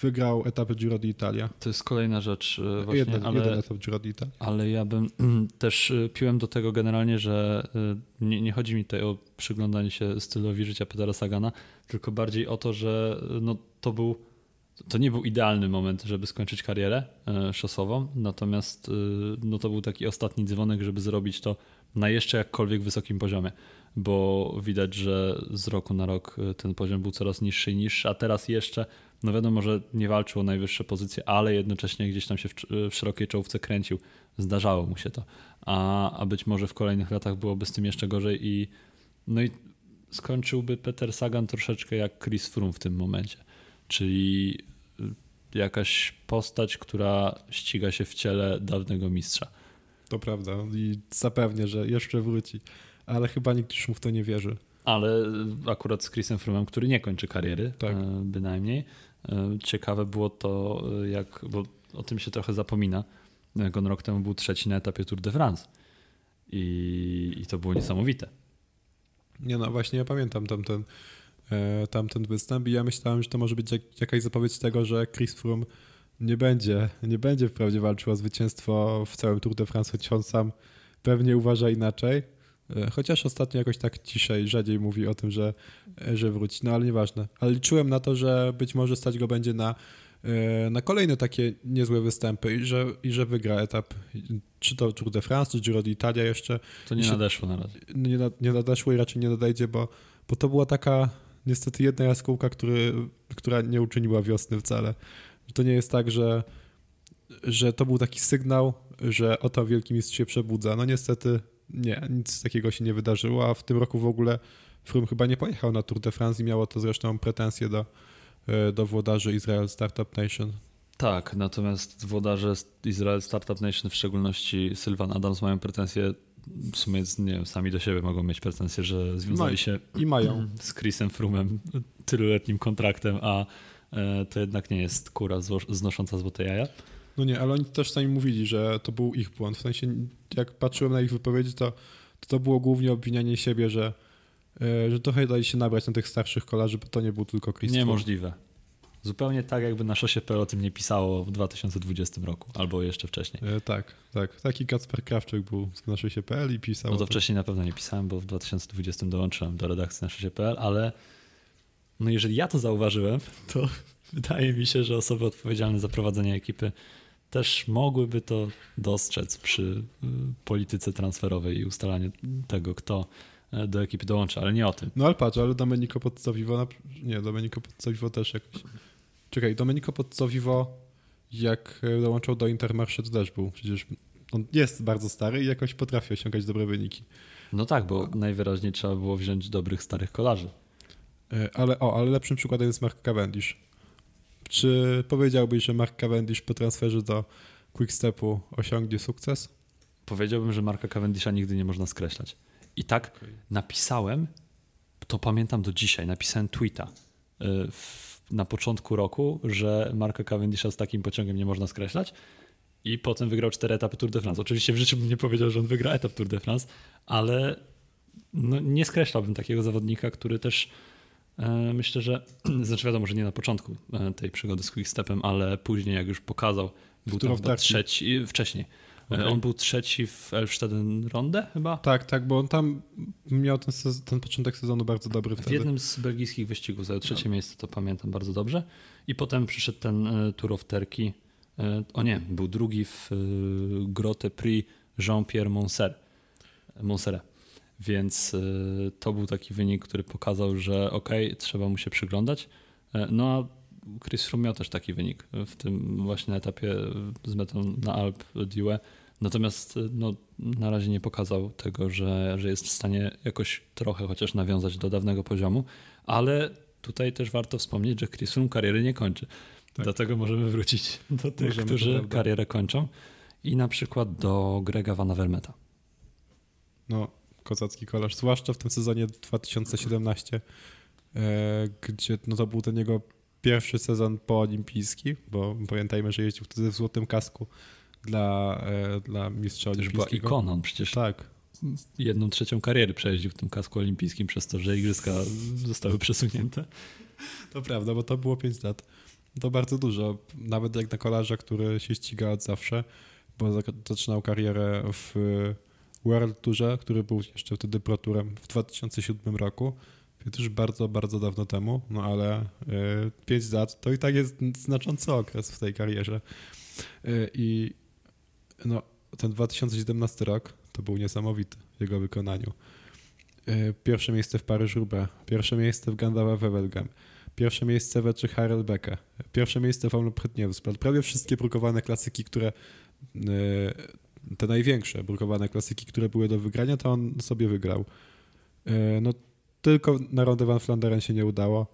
wygrał etapy Giro d'Italia. To jest kolejna rzecz e, właśnie, jeden, ale, jeden etap Giro d'Italia. ale ja bym też e, piłem do tego generalnie, że e, nie, nie chodzi mi tutaj o przyglądanie się stylowi życia Petera Sagana, tylko bardziej o to, że no, to był to nie był idealny moment, żeby skończyć karierę szosową, natomiast no, to był taki ostatni dzwonek, żeby zrobić to na jeszcze jakkolwiek wysokim poziomie, bo widać, że z roku na rok ten poziom był coraz niższy i niższy, a teraz jeszcze no wiadomo, że nie walczył o najwyższe pozycje, ale jednocześnie gdzieś tam się w, w szerokiej czołówce kręcił. Zdarzało mu się to. A, a być może w kolejnych latach byłoby z tym jeszcze gorzej i no i skończyłby Peter Sagan troszeczkę jak Chris Froome w tym momencie. Czyli y, jakaś postać, która ściga się w ciele dawnego mistrza. To prawda i zapewnię, że jeszcze wróci, ale chyba nikt już mu w to nie wierzy. Ale akurat z Chrisem Froome'em, który nie kończy kariery, tak. E, bynajmniej, ciekawe było to, e, jak, bo o tym się trochę zapomina, jak on rok temu był trzeci na etapie Tour de France. I, i to było niesamowite. Nie no, właśnie ja pamiętam tamten, e, tamten występ i ja myślałem, że to może być jak, jakaś zapowiedź tego, że Chris Froome nie będzie, nie będzie wprawdzie walczył o zwycięstwo w całym Tour de France, choć on sam pewnie uważa inaczej. E, chociaż ostatnio jakoś tak ciszej, rzadziej mówi o tym, że, e, że wróci, no ale nieważne. Ale liczyłem na to, że być może stać go będzie na, e, na kolejne takie niezłe występy i że, i że wygra etap, czy to Tour de France, czy Giro d'Italia jeszcze. To nie nadeszło na razie. Nie, nie nadeszło i raczej nie nadejdzie, bo, bo to była taka niestety jedna jaskółka, który, która nie uczyniła wiosny wcale. To nie jest tak, że, że to był taki sygnał, że oto wielki mistrz się przebudza. No niestety nie, nic takiego się nie wydarzyło, a w tym roku w ogóle Froome chyba nie pojechał na Tour de France i miało to zresztą pretensje do, e, do włodarzy Israel Startup Nation. Tak, natomiast włodarze Israel Startup Nation, w szczególności Sylvan Adams, mają pretensje w sumie nie wiem, sami do siebie mogą mieć pretensje, że związali no, się i mają. z Chrisem Frumem tyluletnim kontraktem, a e, to jednak nie jest kura znosząca złote jaja. No nie, ale oni też sami mówili, że to był ich błąd. W sensie, jak patrzyłem na ich wypowiedzi, to to, to było głównie obwinianie siebie, że, yy, że trochę dali się nabrać na tych starszych kolarzy, bo to nie był tylko Chris Niemożliwe. Zupełnie tak, jakby na szosie.pl o tym nie pisało w 2020 roku, albo jeszcze wcześniej. E, tak, tak. Taki Kacper Krawczyk był z na szosie.pl i pisał. No to wcześniej na pewno nie pisałem, bo w 2020 dołączyłem do redakcji na szosie.pl, ale no jeżeli ja to zauważyłem, to wydaje mi się, że osoby odpowiedzialne za prowadzenie ekipy też mogłyby to dostrzec przy y, polityce transferowej i ustalaniu tego, kto e, do ekipy dołącza, ale nie o tym. No ale patrz, ale Domenico Pozzovivo, nie, Domenico Pozzovivo też jakoś. Czekaj, Domenico Pozzovivo jak e, dołączał do Intermarché to też był, przecież on jest bardzo stary i jakoś potrafi osiągać dobre wyniki. No tak, bo najwyraźniej trzeba było wziąć dobrych starych kolarzy. E, ale o, ale lepszym przykładem jest Mark Cavendish. Czy powiedziałbyś, że Mark Cavendish po transferze do Quickstepu osiągnie sukces? Powiedziałbym, że Marka Cavendisha nigdy nie można skreślać. I tak okay. napisałem, to pamiętam do dzisiaj, napisałem tweeta y, w, na początku roku, że Marka Cavendisha z takim pociągiem nie można skreślać i potem wygrał cztery etapy Tour de France. Oczywiście w życiu bym nie powiedział, że on wygra etap Tour de France, ale no, nie skreślałbym takiego zawodnika, który też myślę, że, znaczy wiadomo, że nie na początku e, tej przygody z Quickstepem, ale później jak już pokazał, był tam chyba trzeci, wcześniej. E, okay. On był trzeci w Elfsteden Ronde chyba? Tak, tak, bo on tam miał ten, sezon, ten początek sezonu bardzo dobry wtedy. W jednym z belgijskich wyścigów zajął trzecie no. miejsce, to pamiętam bardzo dobrze. I potem przyszedł ten Tour of Turkey. O nie, był drugi w Grotte Prix Jean-Pierre Monser. Więc y, to był taki wynik, który pokazał, że ok, trzeba mu się przyglądać. E, no a Chris Froome miał też taki wynik w tym właśnie etapie z metą na Alp Due. Natomiast y, no, na razie nie pokazał tego, że, że jest w stanie jakoś trochę chociaż nawiązać do dawnego poziomu, ale tutaj też warto wspomnieć, że Chris Froome kariery nie kończy. Tak. Dlatego możemy wrócić do tych, możemy, którzy karierę kończą i na przykład do Grega Van Avermeta. No, kozacki kolarz, zwłaszcza w tym sezonie 2017, e, gdzie no to był ten jego pierwszy sezon poolimpijski, bo pamiętajmy, że jeździł wtedy w złotym kasku dla, e, dla mistrza olimpijskiego. Już była ikoną przecież. Tak. Jedną trzecią kariery przejeździł w tym kasku olimpijskim przez to, że igrzyska zostały przesunięte. To prawda, bo to było 5 lat. to bardzo dużo. Nawet jak na kolarza, który się ściga od zawsze, bo zaczynał karierę w World Tourze, który był jeszcze wtedy Pro Tourem w 2007 roku, już bardzo, bardzo dawno temu, no ale y, 5 lat to i tak jest znaczący okres w tej karierze. Y, I no, ten 2017 rok to był niesamowity w jego wykonaniu. Y, pierwsze miejsce w Paryż-Roubaix, pierwsze miejsce w Gandała Wevelgem, pierwsze miejsce we Czech Harelbeke, pierwsze miejsce w Omlop prawie wszystkie brukowane klasyki, które te największe brukowane klasyki, które były do wygrania, to on sobie wygrał. E, no tylko na Rondę Van Flanderen się nie udało,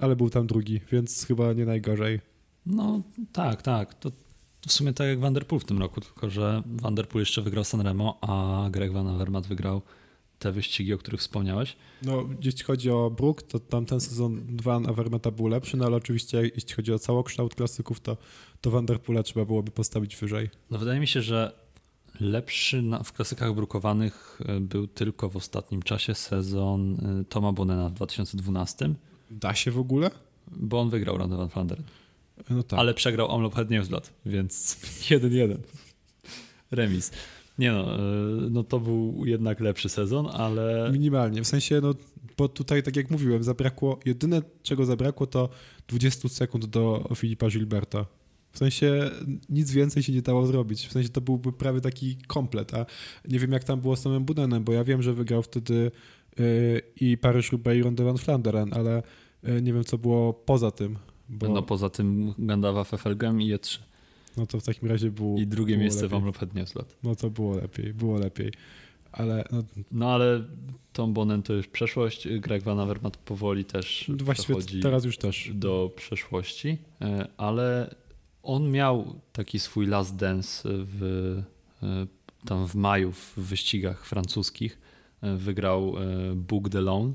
ale był tam drugi, więc chyba nie najgorzej. No tak, tak. To, w sumie tak jak Vanderpool w tym roku, tylko że Vanderpool jeszcze wygrał Sanremo, a Greg Van Avermaet wygrał te wyścigi, o których wspomniałeś. No, jeśli chodzi o Brook, to tamten sezon Van Avermaeta był lepszy, no ale oczywiście jeśli chodzi o całokształt klasyków, to, to Vanderpoola trzeba byłoby postawić wyżej. No wydaje mi się, że Lepszy na, w klasykach brukowanych e, był tylko w ostatnim czasie sezon e, Toma Bonena w 2012. Da się w ogóle? Bo on wygrał Ronde van Flandern. No tak. Ale przegrał Omloop Het Nieuwsblad, więc 1-1. Remis. Nie no, e, no to był jednak lepszy sezon, ale... Minimalnie, w sensie no, bo tutaj tak jak mówiłem, zabrakło, jedyne czego zabrakło to 20 sekund do Filipa Gilberta. W sensie nic więcej się nie dało zrobić. W sensie to byłby prawie taki komplet. A nie wiem, jak tam było z samym Budenem, bo ja wiem, że wygrał wtedy yy, i Paryż-Roubaix i Ronde van Flanderen, ale yy, nie wiem, co było poza tym. Bo... No poza tym Gandawa, Fefelgem i E3. No to w takim razie było. I drugie było miejsce lepiej. w Omlop Newslet. No to było lepiej, było lepiej. Ale, no... no ale Tom Bonen to już przeszłość. Greg Van Avermaet powoli też Właściwie teraz już też. do przeszłości, e, ale on miał taki swój last dance w, e, tam w maju w wyścigach francuskich. E, wygrał e, Book Lone,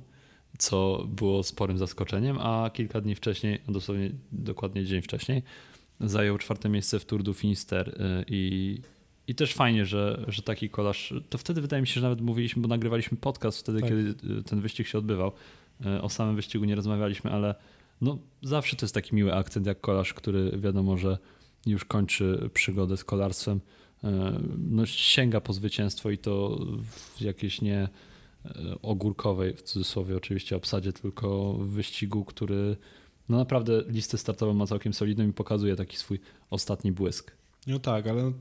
co było sporym zaskoczeniem, a kilka dni wcześniej, dosłownie dokładnie dzień wcześniej, zajął czwarte miejsce w Tour du Finisterre i, i też fajnie, że, że taki kolarz, to wtedy wydaje mi się, że nawet mówiliśmy, bo nagrywaliśmy podcast wtedy, tak. kiedy ten wyścig się odbywał. O samym wyścigu nie rozmawialiśmy, ale no zawsze to jest taki miły akcent jak kolarz, który wiadomo, że już kończy przygodę z kolarstwem. E, no, sięga po zwycięstwo i to w jakiejś nie e, ogórkowej, w cudzysłowie oczywiście, obsadzie, tylko w wyścigu, który no naprawdę listę startową ma całkiem solidną i pokazuje taki swój ostatni błysk. No tak, ale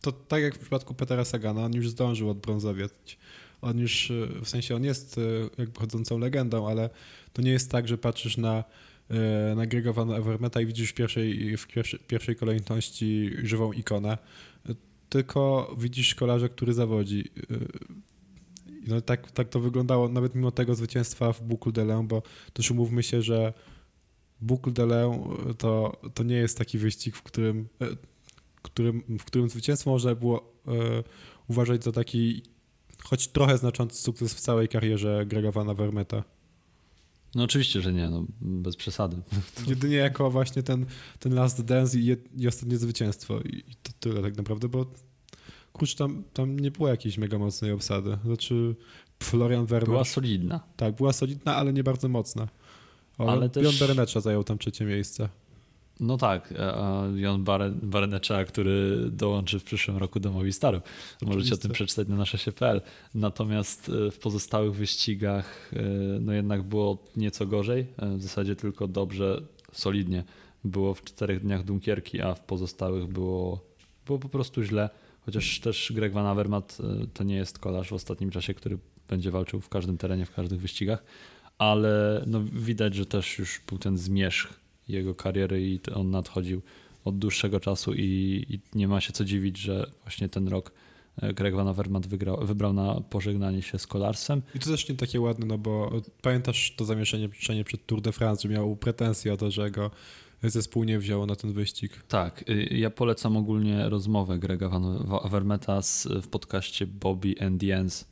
to tak jak w przypadku Petera Sagana, on już zdążył odbrązowieć. On już, e, w sensie on jest jakby chodzącą legendą, ale to nie jest tak, że patrzysz na E, nagrywa Evermeta i widzisz w pierwszej, w pierwszej kolejności żywą ikonę, tylko widzisz kolarza, który zawodzi. E, no tak, tak to wyglądało nawet mimo tego zwycięstwa w Boucle de Lens, bo też umówmy się, że Boucle de Lens to, to nie jest taki wyścig, w którym, e, którym, w którym zwycięstwo można było uważać za taki choć trochę znaczący sukces w całej karierze Grega Van Avermeta. No oczywiście, że nie, no, bez przesady. Jedynie jako właśnie ten, ten last dance i, i ostatnie zwycięstwo i, to tyle tak naprawdę, bo kurczę, tam, tam nie było jakiejś mega mocnej obsady. Znaczy Florian Werner... Była solidna. Tak, była solidna, ale nie bardzo mocna. O, ale też... Bjorn zajął tam trzecie miejsce. No tak, a Jon Barenecza, który dołączy w przyszłym roku do Movistaru. Możecie o tym przeczytać na nasze.pl. Natomiast e, w pozostałych wyścigach e, no jednak było nieco gorzej. E, w zasadzie tylko dobrze, solidnie było w czterech dniach Dunkierki, a w pozostałych było, było po prostu źle. Chociaż też Greg Van Avermaet to nie jest kolarz w ostatnim czasie, który będzie walczył w każdym terenie, w każdych wyścigach, ale no widać, że też już był ten zmierzch jego kariery i on nadchodził od dłuższego czasu i, i nie ma się co dziwić, że właśnie ten rok e, Greg Van Avermaet wygrał, wybrał na pożegnanie się z kolarstwem. I to też nie takie ładne, no bo pamiętasz to zamieszanie przed Tour de France, że miał pretensje o to, że go zespół nie wziął na ten wyścig. Tak, y, ja polecam ogólnie rozmowę Grega Van Avermeta w podcaście Bobby and Jens.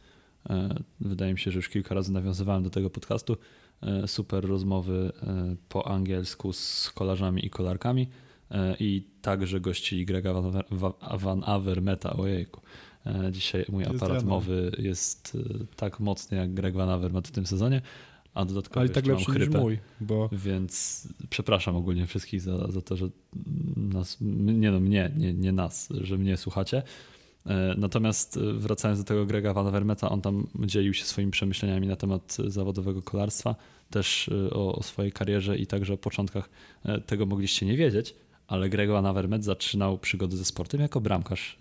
E, wydaje mi się, że już kilka razy nawiązywałem do tego podcastu. E, super rozmowy e, po angielsku z kolarzami i kolarkami e, i także gościli Grega Van Avermeta. Ojejku, dzisiaj mój jest aparat mowy jest tak mocny jak Greg Van Avermet w tym sezonie, a dodatkowo Ale tak lepszy chrypę, mój, bo... Więc przepraszam ogólnie wszystkich za, za to, że nas, nie no mnie, nie, nie nas, że mnie słuchacie. E, natomiast wracając do tego Grega Van Vermeta, on tam dzielił się swoimi przemyśleniami na temat zawodowego kolarstwa, też o, o swojej karierze i także o początkach tego mogliście nie wiedzieć, ale Greg Van Vermet zaczynał przygody ze sportem jako bramkarz.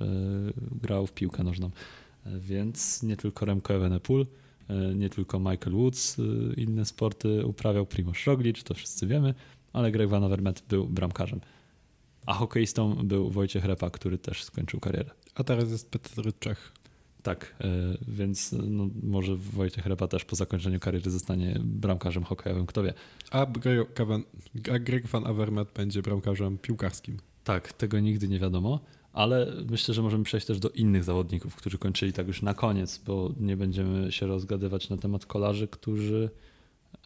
Grał w piłkę nożną, więc nie tylko Remco Evenepoel, E, nie tylko Michael Woods, e, inne sporty uprawiał Primoz Roglic, to wszyscy wiemy, ale Greg Van Avermaet był bramkarzem. A hokeistą był Wojciech Repa, który też skończył karierę. A teraz jest Petr Czech. Tak, e, więc no, może Wojciech Repa też po zakończeniu kariery zostanie bramkarzem hokejowym, kto wie. A Greg, Van Avermaet będzie bramkarzem piłkarskim. Tak, tego nigdy nie wiadomo ale myślę, że możemy przejść też do innych zawodników, którzy kończyli tak już na koniec, bo nie będziemy się rozgadywać na temat kolarzy, którzy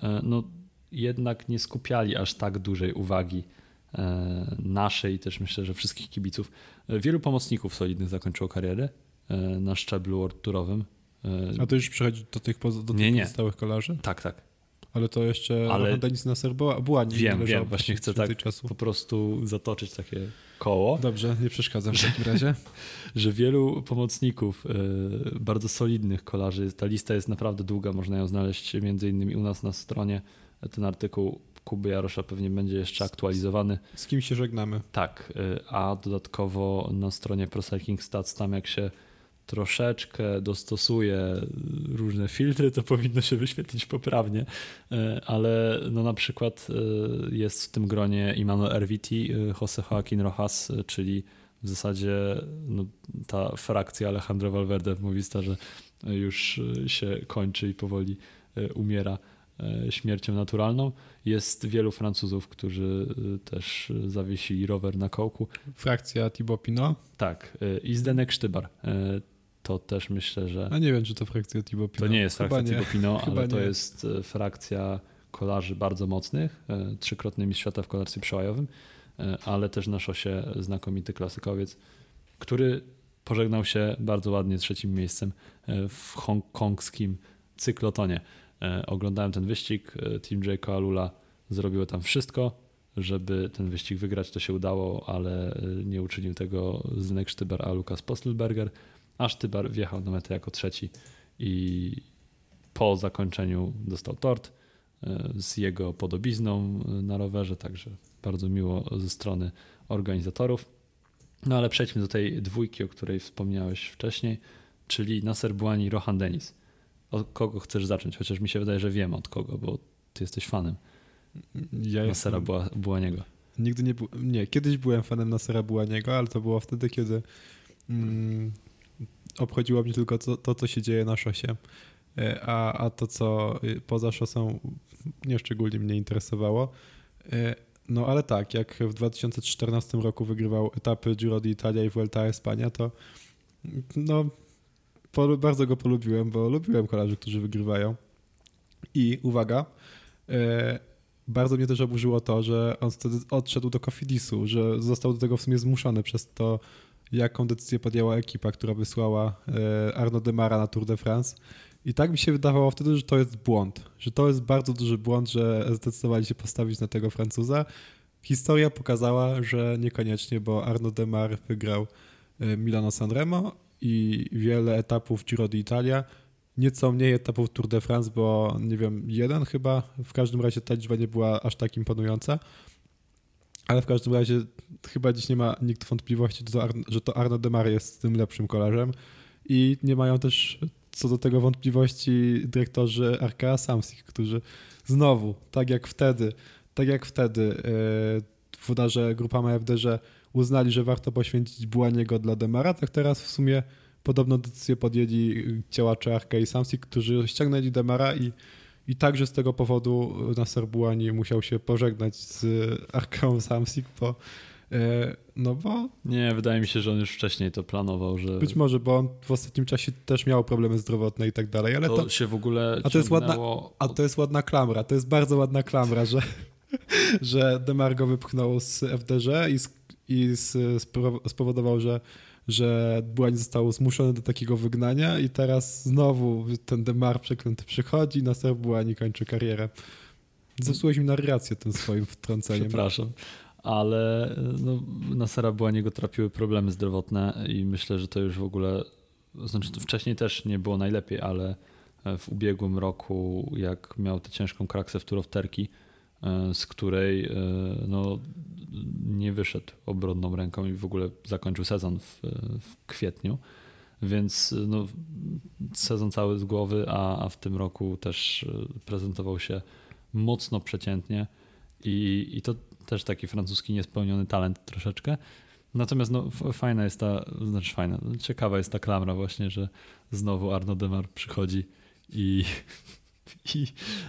e, no, jednak nie skupiali aż tak dużej uwagi e, naszej i też myślę, że wszystkich kibiców. E, wielu pomocników solidnych zakończyło karierę na szczeblu world tourowym. A to już przechodzi do tych, do tych nie, nie. pozostałych kolarzy? Tak, tak. Ale to jeszcze Ale Denis Nasser była, była nie Wiem, wiem, właśnie chcę tak czasu. po prostu zatoczyć takie koło. Dobrze, nie przeszkadzam w takim razie. że wielu pomocników, e, bardzo solidnych kolarzy, ta lista jest naprawdę długa, można ją znaleźć między innymi u nas na stronie. Ten artykuł Kuby Jarosza pewnie będzie jeszcze aktualizowany. Z kim się żegnamy? Tak, e, a dodatkowo na stronie Pro Cycling Stats, tam jak się troszeczkę dostosuje różne filtry, to powinno się wyświetlić poprawnie, e, ale no na przykład e, jest w tym gronie Immanuel RVT, e, Jose Joaquin Rojas, czyli w zasadzie no, ta frakcja Alejandro Valverde w Movistarze już się kończy i powoli umiera śmiercią naturalną. Jest wielu Francuzów, którzy też zawiesili rower na kołku. Frakcja Thibaut Pinot? Tak. I Zdenek Sztybar to też myślę, że. A nie wiem, czy to frakcja Thibaut Pinot. To nie jest frakcja Thibaut Pinot, ale to jest e, frakcja kolarzy bardzo mocnych, e, trzykrotny mistrz świata w kolarstwie przełajowym, e, ale też na szosie znakomity klasykowiec, który pożegnał się bardzo ładnie trzecim miejscem w hongkongskim cyklotonie. Oglądałem ten wyścig, Team J. Alula zrobiło tam wszystko, żeby ten wyścig wygrać, to się udało, ale nie uczynił tego Zdenek Sztybar, a Lukas Postelberger. Aż Tybar wjechał na metę jako trzeci i po zakończeniu dostał tort e, z jego podobizną e, na rowerze, także bardzo miło ze strony organizatorów. No ale przejdźmy do tej dwójki, o której wspomniałeś wcześniej, czyli Nasser Buani, Rohan Denis. Od kogo chcesz zacząć? Chociaż mi się wydaje, że wiem od kogo, bo ty jesteś fanem ja Nassera jestem... Buaniego. Nigdy nie, nie, kiedyś byłem fanem Nassera Buaniego, ale to było wtedy, kiedy mm, obchodziło mnie tylko to, to, co się dzieje na szosie, e, a, a to, co y, poza szosą, nie szczególnie mnie interesowało. E, no ale tak, jak w 2014 roku wygrywał etapy Giro d'Italia i Vuelta Espania, to no, bardzo go polubiłem, bo lubiłem kolarzy, którzy wygrywają. I uwaga, e, bardzo mnie też oburzyło to, że on wtedy odszedł do Cofidisu, że został do tego w sumie zmuszony przez to, jaką decyzję podjęła ekipa, która wysłała e, Arno Demara na Tour de France. I tak mi się wydawało wtedy, że to jest błąd, że to jest bardzo duży błąd, że zdecydowali się postawić na tego Francuza. Historia pokazała, że niekoniecznie, bo Arno Demar wygrał e, Milano Sanremo i wiele etapów Giro d'Italia, nieco mniej etapów Tour de France, bo nie wiem, jeden chyba, w każdym razie ta liczba nie była aż tak imponująca. Ale w każdym razie chyba dziś nie ma nikt wątpliwości, że to Arno Demar jest tym lepszym kolarzem i nie mają też co do tego wątpliwości dyrektorzy Arkea Samsic, którzy znowu, tak jak wtedy, tak jak wtedy e, w udarze grupa MFD, uznali, że warto poświęcić Błaniego dla Demara, tak teraz w sumie podobną decyzję podjęli działacze Arkea i Samsic, którzy ściągnęli Demara i i także z tego powodu Nasser Bułani musiał się pożegnać z Arką Samsik, bo e, no bo... Nie, wydaje mi się, że on już wcześniej to planował, że... Być może, bo on w ostatnim czasie też miał problemy zdrowotne i tak dalej, ale to... to się w ogóle a to, jest ładna, a to jest ładna klamra, to jest bardzo ładna klamra, że, że Demar go wypchnął z FDŻ i, i spowodował, że że Błań został zmuszony do takiego wygnania i teraz znowu ten Demar przeklęty przychodzi, na Błań kończy karierę. Zepsułeś mi narrację tym swoim wtrąceniem. Przepraszam. Ale no, na Sarabuaniego trapiły problemy zdrowotne i myślę, że to już w ogóle, znaczy wcześniej też nie było najlepiej, ale w ubiegłym roku, jak miał tę ciężką kraksę w turowterki, z której e, no, nie wyszedł obronną ręką i w ogóle zakończył sezon w, w kwietniu. Więc no, sezon cały z głowy, a, a w tym roku też e, prezentował się mocno przeciętnie i, i to też taki francuski niespełniony talent troszeczkę. Natomiast no, fajna jest ta, znaczy fajna, ciekawa jest ta klamra właśnie, że znowu Arno Demar przychodzi i, i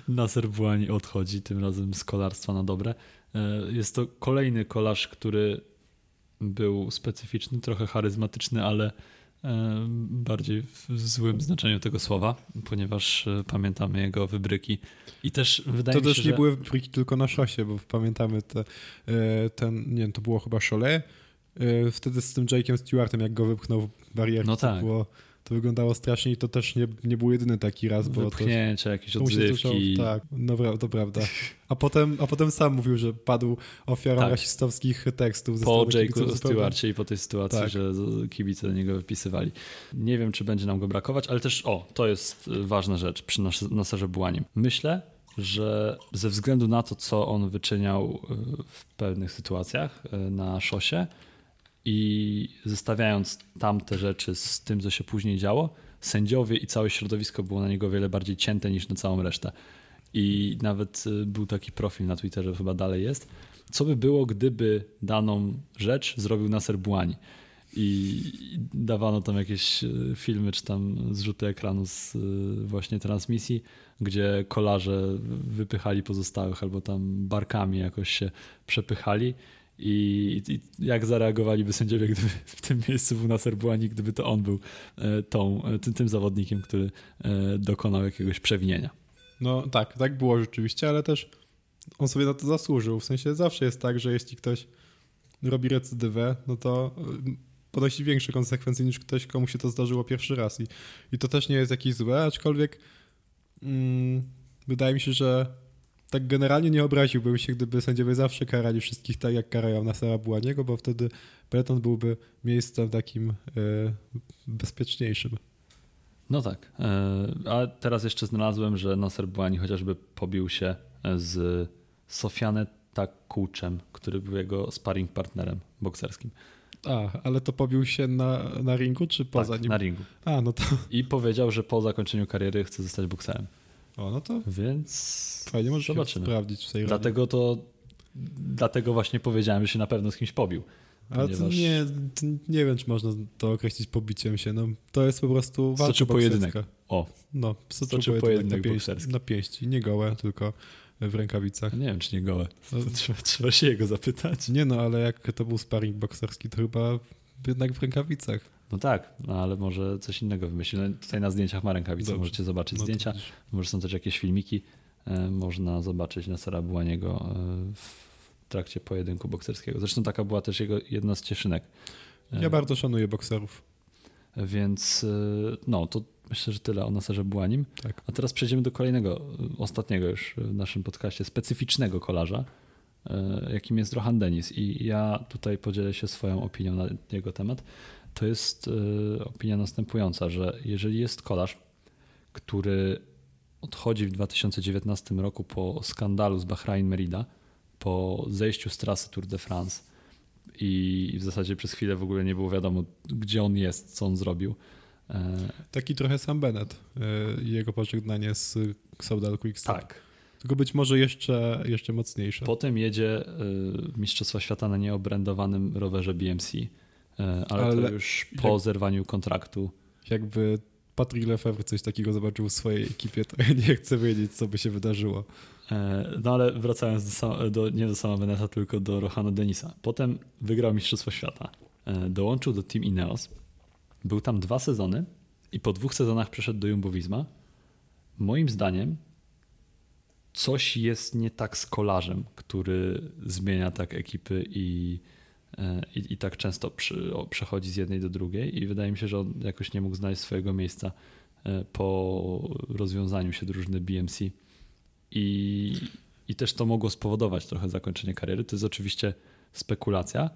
Nasser Błani odchodzi, tym razem z kolarstwa na dobre. E, jest to kolejny kolarz, który był specyficzny, trochę charyzmatyczny, ale e, bardziej w złym znaczeniu tego słowa, ponieważ e, pamiętamy jego wybryki. I też wydaje to mi się, też nie że... były wybryki tylko na szosie, bo pamiętamy te, ten, nie wiem, to było chyba Cholet, wtedy z tym Jake'em Stewartem, jak go wypchnął w barierkę, no tak. to było to wyglądało strasznie i to też nie, nie był jedyny taki raz. Bo Wypchnięcie, to, jakieś odzywki. tak, no to prawda. A potem, a potem sam mówił, że padł ofiarą tak. rasistowskich tekstów. Ze po Jake'u Stewarcie i po tej sytuacji, tak. że kibice do niego wypisywali. Nie wiem, czy będzie nam go brakować, ale też, o, to jest ważna rzecz przy nas, Naserze Błaniem. Myślę, że ze względu na to, co on wyczyniał e, w pewnych sytuacjach e, na szosie, i zestawiając tamte rzeczy z tym, co się później działo, sędziowie i całe środowisko było na niego wiele bardziej cięte niż na całą resztę. I nawet y, był taki profil na Twitterze, chyba dalej jest. Co by było, gdyby daną rzecz zrobił Nasser Błani? I dawano tam jakieś y, filmy, czy tam zrzuty ekranu z y, właśnie transmisji, gdzie kolarze wypychali pozostałych albo tam barkami jakoś się przepychali i, I, jak zareagowaliby sędziowie, gdyby w tym miejscu był Nasser Błani, gdyby to on był e, tą, e, tym, tym zawodnikiem, który e, dokonał jakiegoś przewinienia. No tak, tak było rzeczywiście, ale też on sobie na to zasłużył. W sensie zawsze jest tak, że jeśli ktoś robi recydywę, no to ponosi większe konsekwencje niż ktoś, komu się to zdarzyło pierwszy raz. I, i to też nie jest jakieś złe, aczkolwiek mm, wydaje mi się, że tak generalnie nie obraziłbym się, gdyby sędziowie zawsze karali wszystkich tak, jak karają na Sarabuaniego, bo wtedy Breton byłby miejscem takim e, bezpieczniejszym. No tak. E, a teraz jeszcze znalazłem, że Nasser Błani chociażby pobił się z Sofiane Takuczem, który był jego sparring partnerem bokserskim. A, ale to pobił się na, na ringu, czy poza tak, nim? na ringu. A, no to... I powiedział, że po zakończeniu kariery chce zostać bokserem. O, no to więc fajnie możesz zobaczymy. sprawdzić w tej Dlatego to dlatego właśnie powiedziałem, że się na pewno z kimś pobił. Ale ponieważ... nie, nie wiem, czy można to określić pobiciem się. No, to jest po prostu walka Stoczył pojedynek. O. No, stoczył pojedynek, pojedynek na, pięści, na pięści. Nie gołe, tylko w rękawicach. Nie wiem, czy nie gołe. No. Trzeba, trzeba się jego zapytać. Nie no, ale jak to był sparring bokserski, to chyba jednak w rękawicach. No tak, no ale może coś innego wymyślić. No tutaj na zdjęciach ma rękawice, Dobrze. możecie zobaczyć no zdjęcia. Może są też jakieś filmiki. E, można zobaczyć na Sara Bułaniego e, w trakcie pojedynku bokserskiego. Zresztą taka była też jego jedna z cieszynek. Ja bardzo szanuję bokserów. Więc no, to myślę, że tyle o Nasarze Bułanim. Tak. A teraz przejdziemy do kolejnego, ostatniego już w naszym podcaście, specyficznego kolarza, jakim jest Rohan Denis. I ja tutaj podzielę się swoją opinią na jego temat to jest e, opinia następująca, że jeżeli jest kolarz, który odchodzi w 2019 roku po skandalu z Bahrain Merida, po zejściu z trasy Tour de France i w zasadzie przez chwilę w ogóle nie było wiadomo, gdzie on jest, co on zrobił. E, Taki trochę Sam Bennett i e, jego pożegnanie z Saudal Quickstep. Tak. Tylko być może jeszcze, jeszcze mocniejsze. Potem jedzie Mistrzostwa Świata na nieobrędowanym rowerze BMC ale, ale to już po jak, zerwaniu kontraktu. Jakby Patrick Lefebvre coś takiego zobaczył w swojej ekipie, to ja nie chcę wiedzieć, co by się wydarzyło. E, no ale wracając do, do, nie do sama Veneta, tylko do Rohana Denisa. Potem wygrał Mistrzostwo Świata. E, dołączył do Team Ineos. Był tam dwa sezony i po dwóch sezonach przeszedł do Jumbo Visma. Moim zdaniem coś jest nie tak z kolarzem, który zmienia tak ekipy i i, i tak często przy, o, przechodzi z jednej do drugiej i wydaje mi się, że on jakoś nie mógł znaleźć swojego miejsca e, po rozwiązaniu się drużyny BMC. I, i też to mogło spowodować trochę zakończenie kariery. To jest oczywiście spekulacja,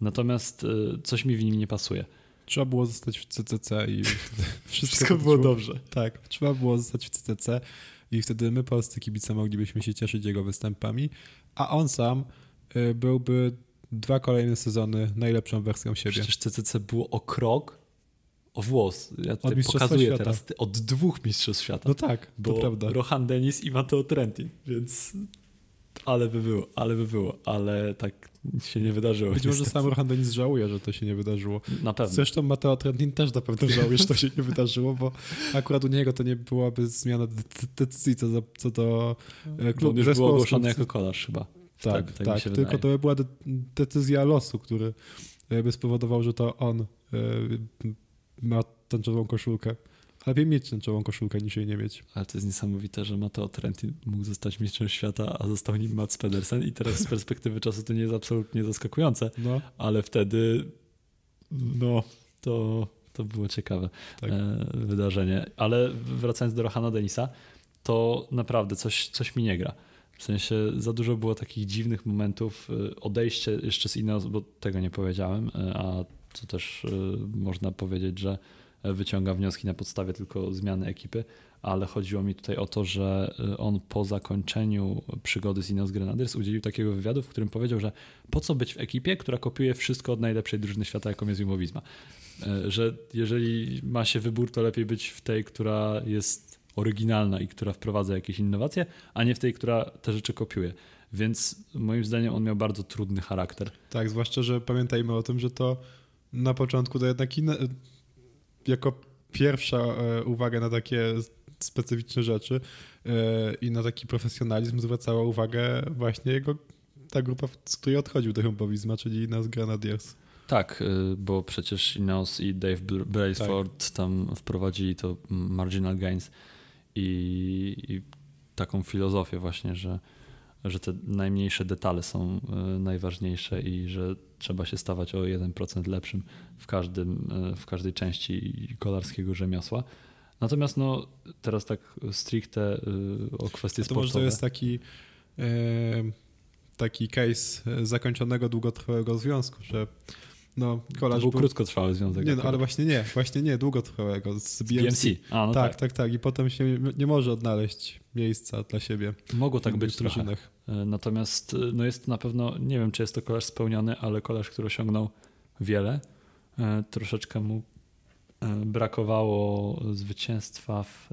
natomiast y, coś mi w nim nie pasuje. Trzeba było zostać w CCC i wszystko, wszystko było dobrze. Tak, trzeba było zostać w CCC i wtedy my, polscy kibice, moglibyśmy się cieszyć jego występami, a on sam byłby dwa kolejne sezony najlepszą wersją siebie. Przecież CCC było o krok, o włos. Ja tutaj pokazuję świata. teraz od dwóch mistrzostw świata. No tak, bo to prawda. Rohan Denis i Matteo Trentin, więc ale by było, ale by było, ale tak się nie wydarzyło. Być może sam Rohan Denis żałuje, że to się nie wydarzyło. Na pewno. Zresztą Matteo Trentin też na pewno żałuje, że to się nie wydarzyło, bo akurat u niego to nie byłaby zmiana decyzji co do, co do e, klubu. On już był ogłoszony jako kolarz chyba. Tak, tak, tak tylko wydaje. to by była de decyzja losu, który by spowodował, że to on e, ma tęczową koszulkę. Lepiej mieć tęczową koszulkę niż jej nie mieć. Ale to jest niesamowite, że Mateo Trentin mógł zostać mistrzem świata, a został nim Mats Pedersen i teraz z perspektywy czasu to nie jest absolutnie zaskakujące, no. ale wtedy no, to, to było ciekawe tak. e, wydarzenie. Ale wracając do Rohana Denisa, to naprawdę coś, coś mi nie gra. W sensie za dużo było takich dziwnych momentów. E, odejście jeszcze z Ineos, bo tego nie powiedziałem, e, a to też e, można powiedzieć, że wyciąga wnioski na podstawie tylko zmiany ekipy, ale chodziło mi tutaj o to, że on po zakończeniu przygody z Ineos Grenadiers udzielił takiego wywiadu, w którym powiedział, że po co być w ekipie, która kopiuje wszystko od najlepszej drużyny świata, jaką jest Jumbo Że jeżeli ma się wybór, to lepiej być w tej, która jest oryginalna i która wprowadza jakieś innowacje, a nie w tej, która te rzeczy kopiuje. Więc moim zdaniem on miał bardzo trudny charakter. Tak, zwłaszcza, że pamiętajmy o tym, że to na początku to jednak inne, jako pierwsza e, uwaga na takie specyficzne rzeczy e, i na taki profesjonalizm zwracała uwagę właśnie jego ta grupa, z której odchodził do Humbowizma, czyli nas Grenadiers. Tak, y, bo przecież Ineos i Dave Braceford tak. tam wprowadzili to marginal gains i, i taką filozofię właśnie, że, że te najmniejsze detale są e, najważniejsze i że trzeba się stawać o 1% lepszym w, każdym, e, w każdej części kolarskiego rzemiosła. Natomiast no, teraz tak stricte e, o kwestie to sportowe. Może to jest taki, taki case zakończonego długotrwałego związku, że no, kolarz to był, był krótkotrwały związek. Nie, no, ale właśnie nie, właśnie nie, długotrwałego z BMC. BMC. A, no tak, tak, tak, tak, I potem się nie może odnaleźć miejsca dla siebie. Mogło tak być trochę. E, natomiast e, no jest na pewno, nie wiem czy jest to kolarz spełniony, ale kolarz, który osiągnął wiele. E, troszeczkę mu brakowało zwycięstwa w,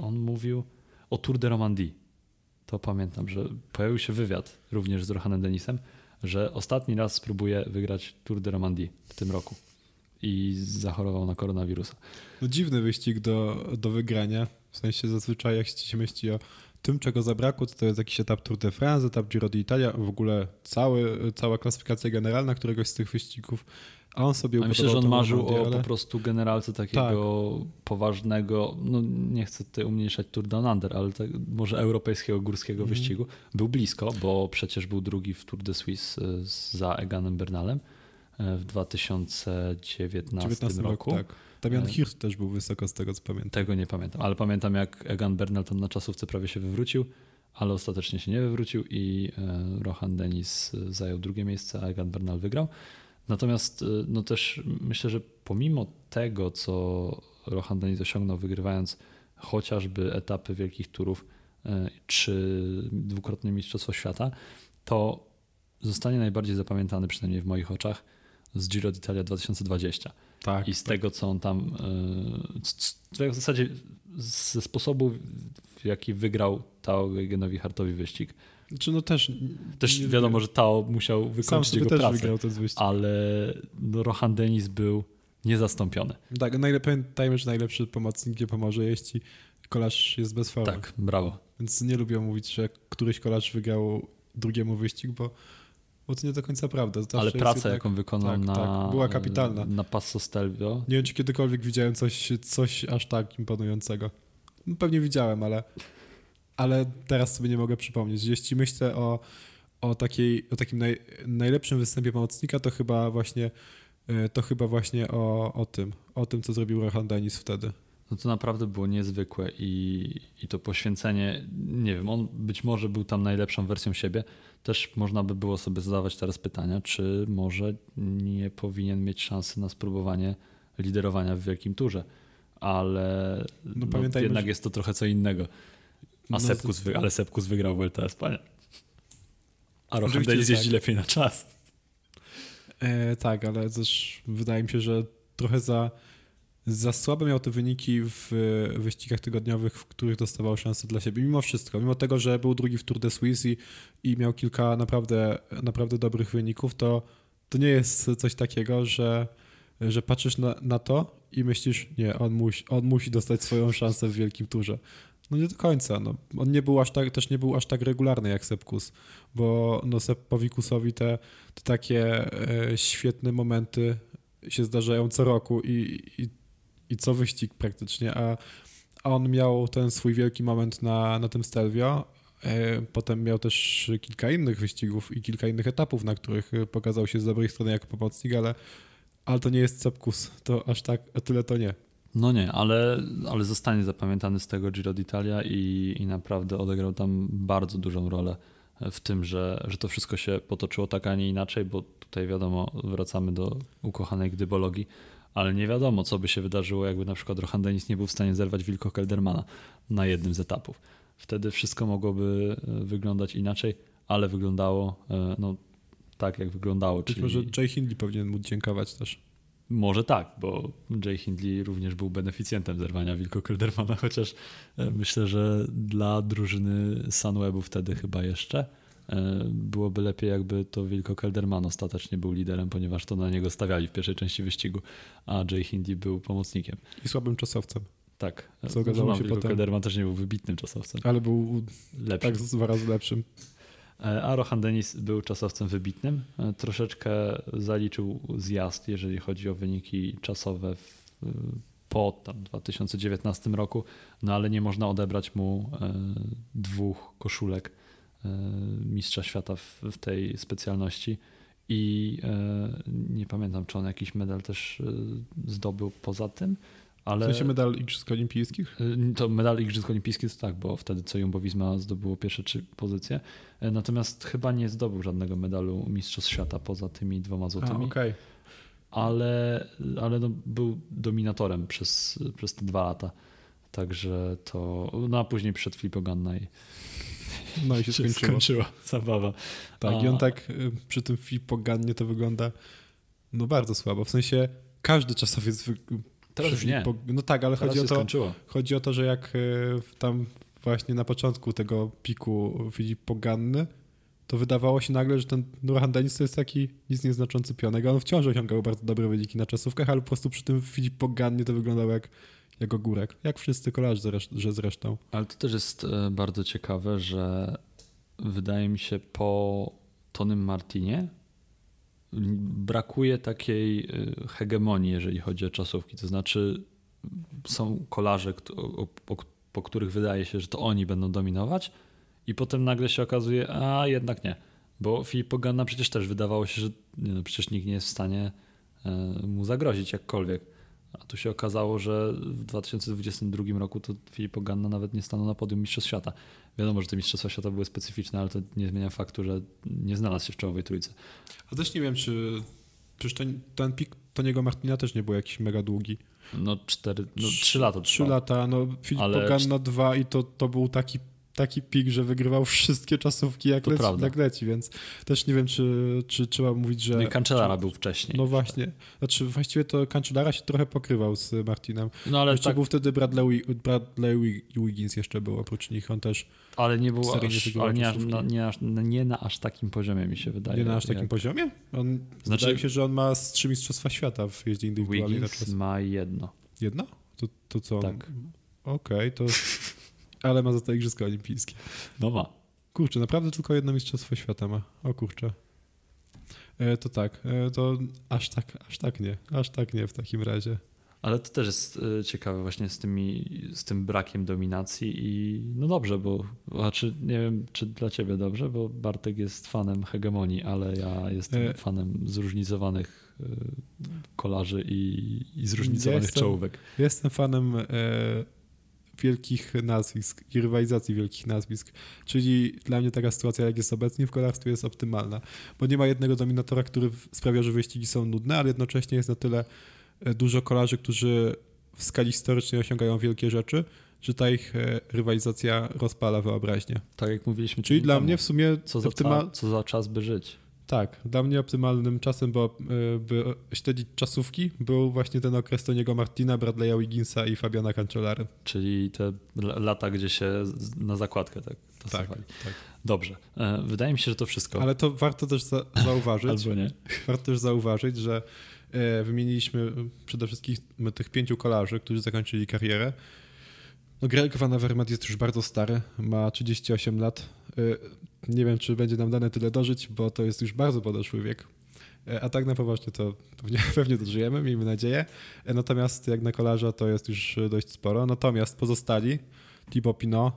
on mówił o Tour de Romandie. To pamiętam, że pojawił się wywiad również z Rohanem Denisem że ostatni raz spróbuje wygrać Tour de Romandie w tym roku i zachorował na koronawirusa. No dziwny wyścig do, do wygrania. W sensie zazwyczaj jak się myśli o tym, czego zabrakło, to, to jest jakiś etap Tour de France, etap Giro d'Italia, w ogóle cały, cała klasyfikacja generalna któregoś z tych wyścigów a on sobie A Myślę, że on marzył o po prostu generalce takiego tak. poważnego, no nie chcę tutaj umniejszać Tour Down Under, ale tak, może europejskiego górskiego mm. wyścigu. Był blisko, bo przecież był drugi w Tour de Suisse e, za Eganem Bernalem e, w 2019 roku. roku. Tak. Damian e, Hirt też był wysoko z tego co pamiętam. Tego nie pamiętam, ale pamiętam jak Egan Bernal tam na czasówce prawie się wywrócił, ale ostatecznie się nie wywrócił i Rohan Denis zajął drugie miejsce, a Egan Bernal wygrał. Natomiast y, no też myślę, że pomimo tego, co Rohan Denis osiągnął, wygrywając chociażby etapy wielkich turów y, czy dwukrotnie Mistrzostwo Świata, to zostanie najbardziej zapamiętany, przynajmniej w moich oczach, z Giro d'Italia 2020. Tak, I z tak. tego, co on tam, y, w zasadzie ze sposobu, w jaki wygrał Tao Genowi Hartowi wyścig, czy no też, też nie, wiadomo, że Tao musiał wykończyć jego pracę, ale no, Rohan Denis był niezastąpiony. Tak, pamiętajmy, że najlepszy pomocnik nie pomoże, jeśli kolarz jest bez formy. Tak, brawo. Więc nie lubię mówić, że któryś kolarz wygrał drugiemu wyścig, bo, bo to nie do końca prawda. Ale praca, jednak, jaką wykonał tak, na, tak, była kapitalna. na Passo Stelvio. Nie wiem, czy kiedykolwiek widziałem coś, coś aż tak imponującego. No, pewnie widziałem, ale ale teraz sobie nie mogę przypomnieć. Jeśli myślę o, o, takiej, o takim naj, najlepszym występie pomocnika, to chyba właśnie e, to chyba właśnie o, o tym, o tym, co zrobił Rohan Denis wtedy. no to naprawdę było niezwykłe i, i to poświęcenie, nie wiem, on być może był tam najlepszą wersją siebie. Też można by było sobie zadawać teraz pytania, czy może nie powinien mieć szansy na spróbowanie liderowania w wielkim turze. Ale no, no, jednak że... jest to trochę co innego. A no, Sepkus wy... Ale Sepkus wygrał Vuelta Espania. A Rohan Dennis jeździ tak. lepiej na czas. E, tak, ale też wydaje mi się, że trochę za za słabe miał te wyniki w wyścigach tygodniowych, w których dostawał szansę dla siebie. Mimo wszystko, mimo tego, że był drugi w Tour de Suisse i, i miał kilka naprawdę, naprawdę dobrych wyników, to, to nie jest coś takiego, że, że patrzysz na, na to i myślisz, nie, on musi, on musi dostać swoją szansę w wielkim turze. No nie do końca. No. On nie był aż tak, też nie był aż tak regularny jak Sepkus, bo no Sepowikusowi te, te takie e, świetne momenty się zdarzają co roku i, i i co wyścig praktycznie, a, a on miał ten swój wielki moment na, na tym Stelvio. E, potem miał też kilka innych wyścigów i kilka innych etapów, na których pokazał się z dobrej strony jako pomocnik, ale, ale to nie jest Cepkus, to aż tak, tyle to nie. No nie, ale, ale zostanie zapamiętany z tego Giro d'Italia i, i naprawdę odegrał tam bardzo dużą rolę w tym, że, że to wszystko się potoczyło tak, a nie inaczej, bo tutaj wiadomo, wracamy do ukochanej gdybologii ale nie wiadomo, co by się wydarzyło, jakby na przykład Rohan Dennis nie był w stanie zerwać Wilko Keldermana na jednym z etapów. Wtedy wszystko mogłoby e, wyglądać inaczej, ale wyglądało e, no, tak, jak wyglądało. Być czyli... może Jay Hindley powinien móc dziękować też. Może tak, bo Jay Hindley również był beneficjentem zerwania Wilko Keldermana, chociaż e, myślę, że dla drużyny Sunwebu wtedy chyba jeszcze E, byłoby lepiej, jakby to Wilko Kelderman ostatecznie był liderem, ponieważ to na niego stawiali w pierwszej części wyścigu, a Jay Hindi był pomocnikiem. I słabym czasowcem. Tak. Co okazało się Wilko potem. Kelderman też nie był wybitnym czasowcem. Ale był lepszym. tak dwa razy lepszym. E, a Rohan Dennis był czasowcem wybitnym. E, troszeczkę zaliczył zjazd, jeżeli chodzi o wyniki czasowe w, po tam 2019 roku, no ale nie można odebrać mu dwóch koszulek E, mistrza świata w, w tej specjalności. I e, nie pamiętam, czy on jakiś medal też e, zdobył poza tym. Ale, w sensie medal Igrzysk Olimpijskich? To medal Igrzysk Olimpijskich to tak, bo wtedy co Jumbo Visma zdobyło pierwsze trzy pozycje. Natomiast chyba nie zdobył żadnego medalu Mistrzostw Świata poza tymi dwoma złotymi. A, okay. Ale, ale no, był dominatorem przez, przez te dwa lata. Także to. No a później przyszedł Filip Oganna i no i się, się skończyło. skończyła zabawa. Tak, A... i on tak y, przy tym pogannie to wygląda no bardzo słabo. W sensie każdy czasowiec... Teraz już nie. No tak, ale chodzi o, to, chodzi o to, że jak y, tam właśnie na początku tego piku widzi poganny, to wydawało się nagle, że ten Nurhan Denis to jest taki nic nieznaczący pionek. On wciąż osiągał bardzo dobre wyniki na czasówkach, ale po prostu przy tym widzi pogannie to wyglądało jak jak ogórek, jak wszyscy kolarze że zresztą. Ale to też jest e, bardzo ciekawe, że wydaje mi się po Tonym Martinie brakuje takiej e, hegemonii, jeżeli chodzi o czasówki. To znaczy są kolarze, po których wydaje się, że to oni będą dominować i potem nagle się okazuje, a jednak nie. Bo Filip Pogana przecież też wydawało się, że no przecież nikt nie jest w stanie e, mu zagrozić jakkolwiek. A tu się okazało, że w 2022 roku to Filip Ganna nawet nie stanął na podium Mistrzostw Świata. Wiadomo, że te Mistrzostwa Świata były specyficzne, ale to nie zmienia faktu, że nie znalazł się w czołowej trójce. A też nie wiem, czy przecież ten, ten pik Toniego Martina też nie był jakiś mega długi. No cztery, no trzy lata. Trzy lata, no Filip ale... Ganna dwa i to, to był taki taki pik, że wygrywał wszystkie czasówki jak, leci, jak leci, więc też nie wiem, czy, czy trzeba mówić, że... No i Cancellara był wcześniej. No właśnie. Znaczy właściwie to Cancellara się trochę pokrywał z Martinem. No ale tak... był wtedy Bradley, Bradley Wiggins jeszcze był oprócz nich, on też... Ale nie było aż, ale nie, aż, no, nie, aż, nie na aż takim poziomie mi się wydaje. Nie na aż takim jak... poziomie? On, znaczy... Wydaje mi się, że on ma z trzy mistrzostwa świata w jeździe indywidualnej Wiggins na ma jedno. Jedno? To, to co? Tak. Okej, okay, to ale ma za to Igrzyska Olimpijskie. No ma. Kurczę, naprawdę tylko jedno Mistrzostwo Świata ma. O kurczę. E, to tak, e, to aż tak, aż tak nie, aż tak nie w takim razie. Ale to też jest e, ciekawe właśnie z, tymi, z tym brakiem dominacji i no dobrze, bo znaczy nie wiem, czy dla ciebie dobrze, bo Bartek jest fanem hegemonii, ale ja jestem e... fanem zróżnicowanych e, kolarzy i, i zróżnicowanych jestem, czołówek. Jestem fanem e, wielkich nazwisk i rywalizacji wielkich nazwisk, czyli dla mnie taka sytuacja, jak jest obecnie w kolarstwie, jest optymalna, bo nie ma jednego dominatora, który sprawia, że wyścigi są nudne, ale jednocześnie jest na tyle E, dużo kolarzy, którzy w skali historycznej osiągają wielkie rzeczy, że ta ich e, rywalizacja rozpala wyobraźnię. Tak jak mówiliśmy. Czyli dla mnie w sumie... Co za, optymal... co za czas by żyć. Tak, dla mnie optymalnym czasem, bo e, by śledzić czasówki, był właśnie ten okres Toniego Martina, Bradley'a Wigginsa i Fabiana Cancellary. Czyli te lata, gdzie się na zakładkę tak tak, tak. Dobrze. Wydaje mi się, że to wszystko. Ale to warto też za zauważyć. Albo nie. Warto też zauważyć, że E, wymieniliśmy przede wszystkim tych pięciu kolarzy, którzy zakończyli karierę. No, Greg Van Avermaet jest już bardzo stary, ma 38 lat. E, nie wiem, czy będzie nam dane tyle dożyć, bo to jest już bardzo podeszły wiek. E, a tak na poważnie to pewnie, pewnie dożyjemy, miejmy nadzieję. Natomiast jak na kolarza to jest już dość sporo. Natomiast pozostali Thibaut Pinot,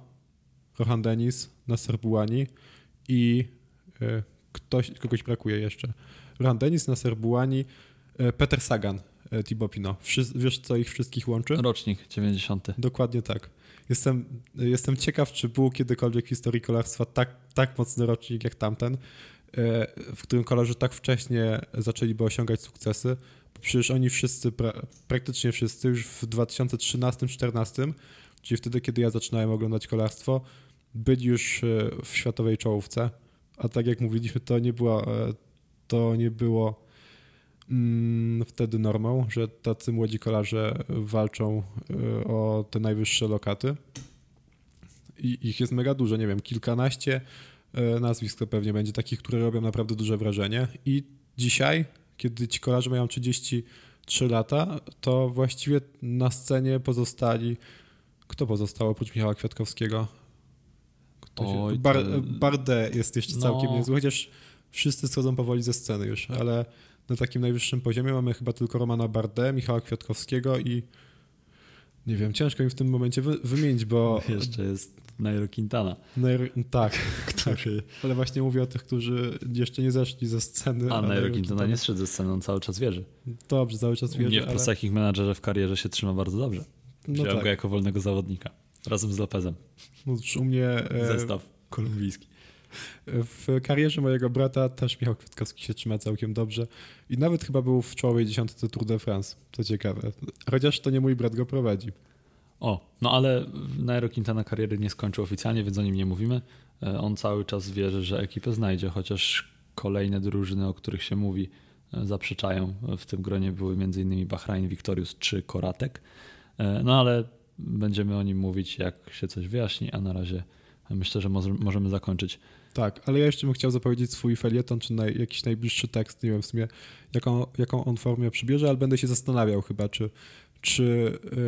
Rohan Denis, Nasser Bouani i ktoś, kogoś brakuje jeszcze. Rohan Denis, Nasser Bouani, E, Peter Sagan, e, Thibaut Pinot. Wiesz, co ich wszystkich łączy? Rocznik 90. Dokładnie tak. Jestem, jestem ciekaw, czy był kiedykolwiek w historii kolarstwa tak, tak mocny rocznik jak tamten, e, w którym kolarzy tak wcześnie zaczęliby osiągać sukcesy. Przecież oni wszyscy, pra, praktycznie wszyscy, już w 2013-2014, czyli wtedy, kiedy ja zaczynałem oglądać kolarstwo, byli już w światowej czołówce. A tak jak mówiliśmy, to nie było, to nie było wtedy normą, że tacy młodzi kolarze walczą y, o te najwyższe lokaty. I ich jest mega dużo, nie wiem, kilkanaście y, nazwisk to pewnie będzie takich, które robią naprawdę duże wrażenie. I dzisiaj, kiedy ci kolarze mają 33 lata, to właściwie na scenie pozostali. Kto pozostał oprócz Michała Kwiatkowskiego? Oj, Bar, Barde jest jeszcze całkiem no. niezły, chociaż wszyscy schodzą powoli ze sceny już, ale na takim najwyższym poziomie. Mamy chyba tylko Romana Bardę, Michała Kwiatkowskiego i nie wiem, ciężko mi w tym momencie wy wymienić, bo... Jeszcze jest Nairo Quintana. Nairo, tak, który... ale właśnie mówię o tych, którzy jeszcze nie zeszli ze sceny. A, a Nairo Quintana nie zszedł ze sceny, on cały czas wierzy. Dobrze, cały czas wierzy, Nie w ale... ich menadżerze w karierze się trzyma bardzo dobrze. No Wziąłem tak. go jako wolnego zawodnika, razem z Lopezem. No, u mnie... E... Zestaw kolumbijski. W karierze mojego brata też Michał Kwiatkowski się trzyma całkiem dobrze i nawet chyba był w czołowej dziesiątce Tour de France, co ciekawe. Chociaż to nie mój brat go prowadzi. O, no ale Nairo Quintana kariery nie skończył oficjalnie, więc o nim nie mówimy. E, on cały czas wierzy, że ekipę znajdzie, chociaż kolejne drużyny, o których się mówi, e, zaprzeczają. W tym gronie były m.in. Bahrain Victorious czy Koratek. E, no ale będziemy o nim mówić, jak się coś wyjaśni, a na razie myślę, że możemy zakończyć tak, ale ja jeszcze bym chciał zapowiedzieć swój felieton, czy naj, jakiś najbliższy tekst, nie wiem w sumie, jaką, jaką on formę przybierze, ale będę się zastanawiał chyba, czy, czy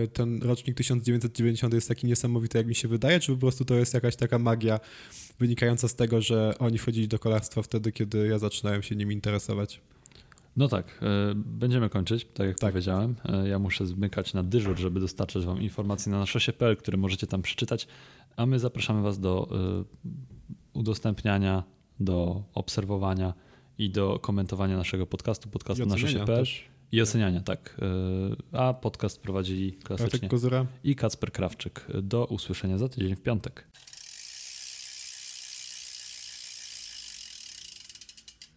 y, ten rocznik 1990 jest taki niesamowity, jak mi się wydaje, czy po prostu to jest jakaś taka magia wynikająca z tego, że oni wchodzili do kolarstwa wtedy, kiedy ja zaczynałem się nim interesować. No tak, y, będziemy kończyć, tak jak tak. powiedziałem. Y, ja muszę zmykać na dyżur, żeby dostarczyć Wam informacji na naszosie.pl, które możecie tam przeczytać, a my zapraszamy Was do udostępniania, do obserwowania i do komentowania naszego podcastu, podcastu na szosie.pl. I oceniania, tak. E, a podcast prowadzili klasycznie i Kacper Krawczyk. Do usłyszenia za tydzień w piątek.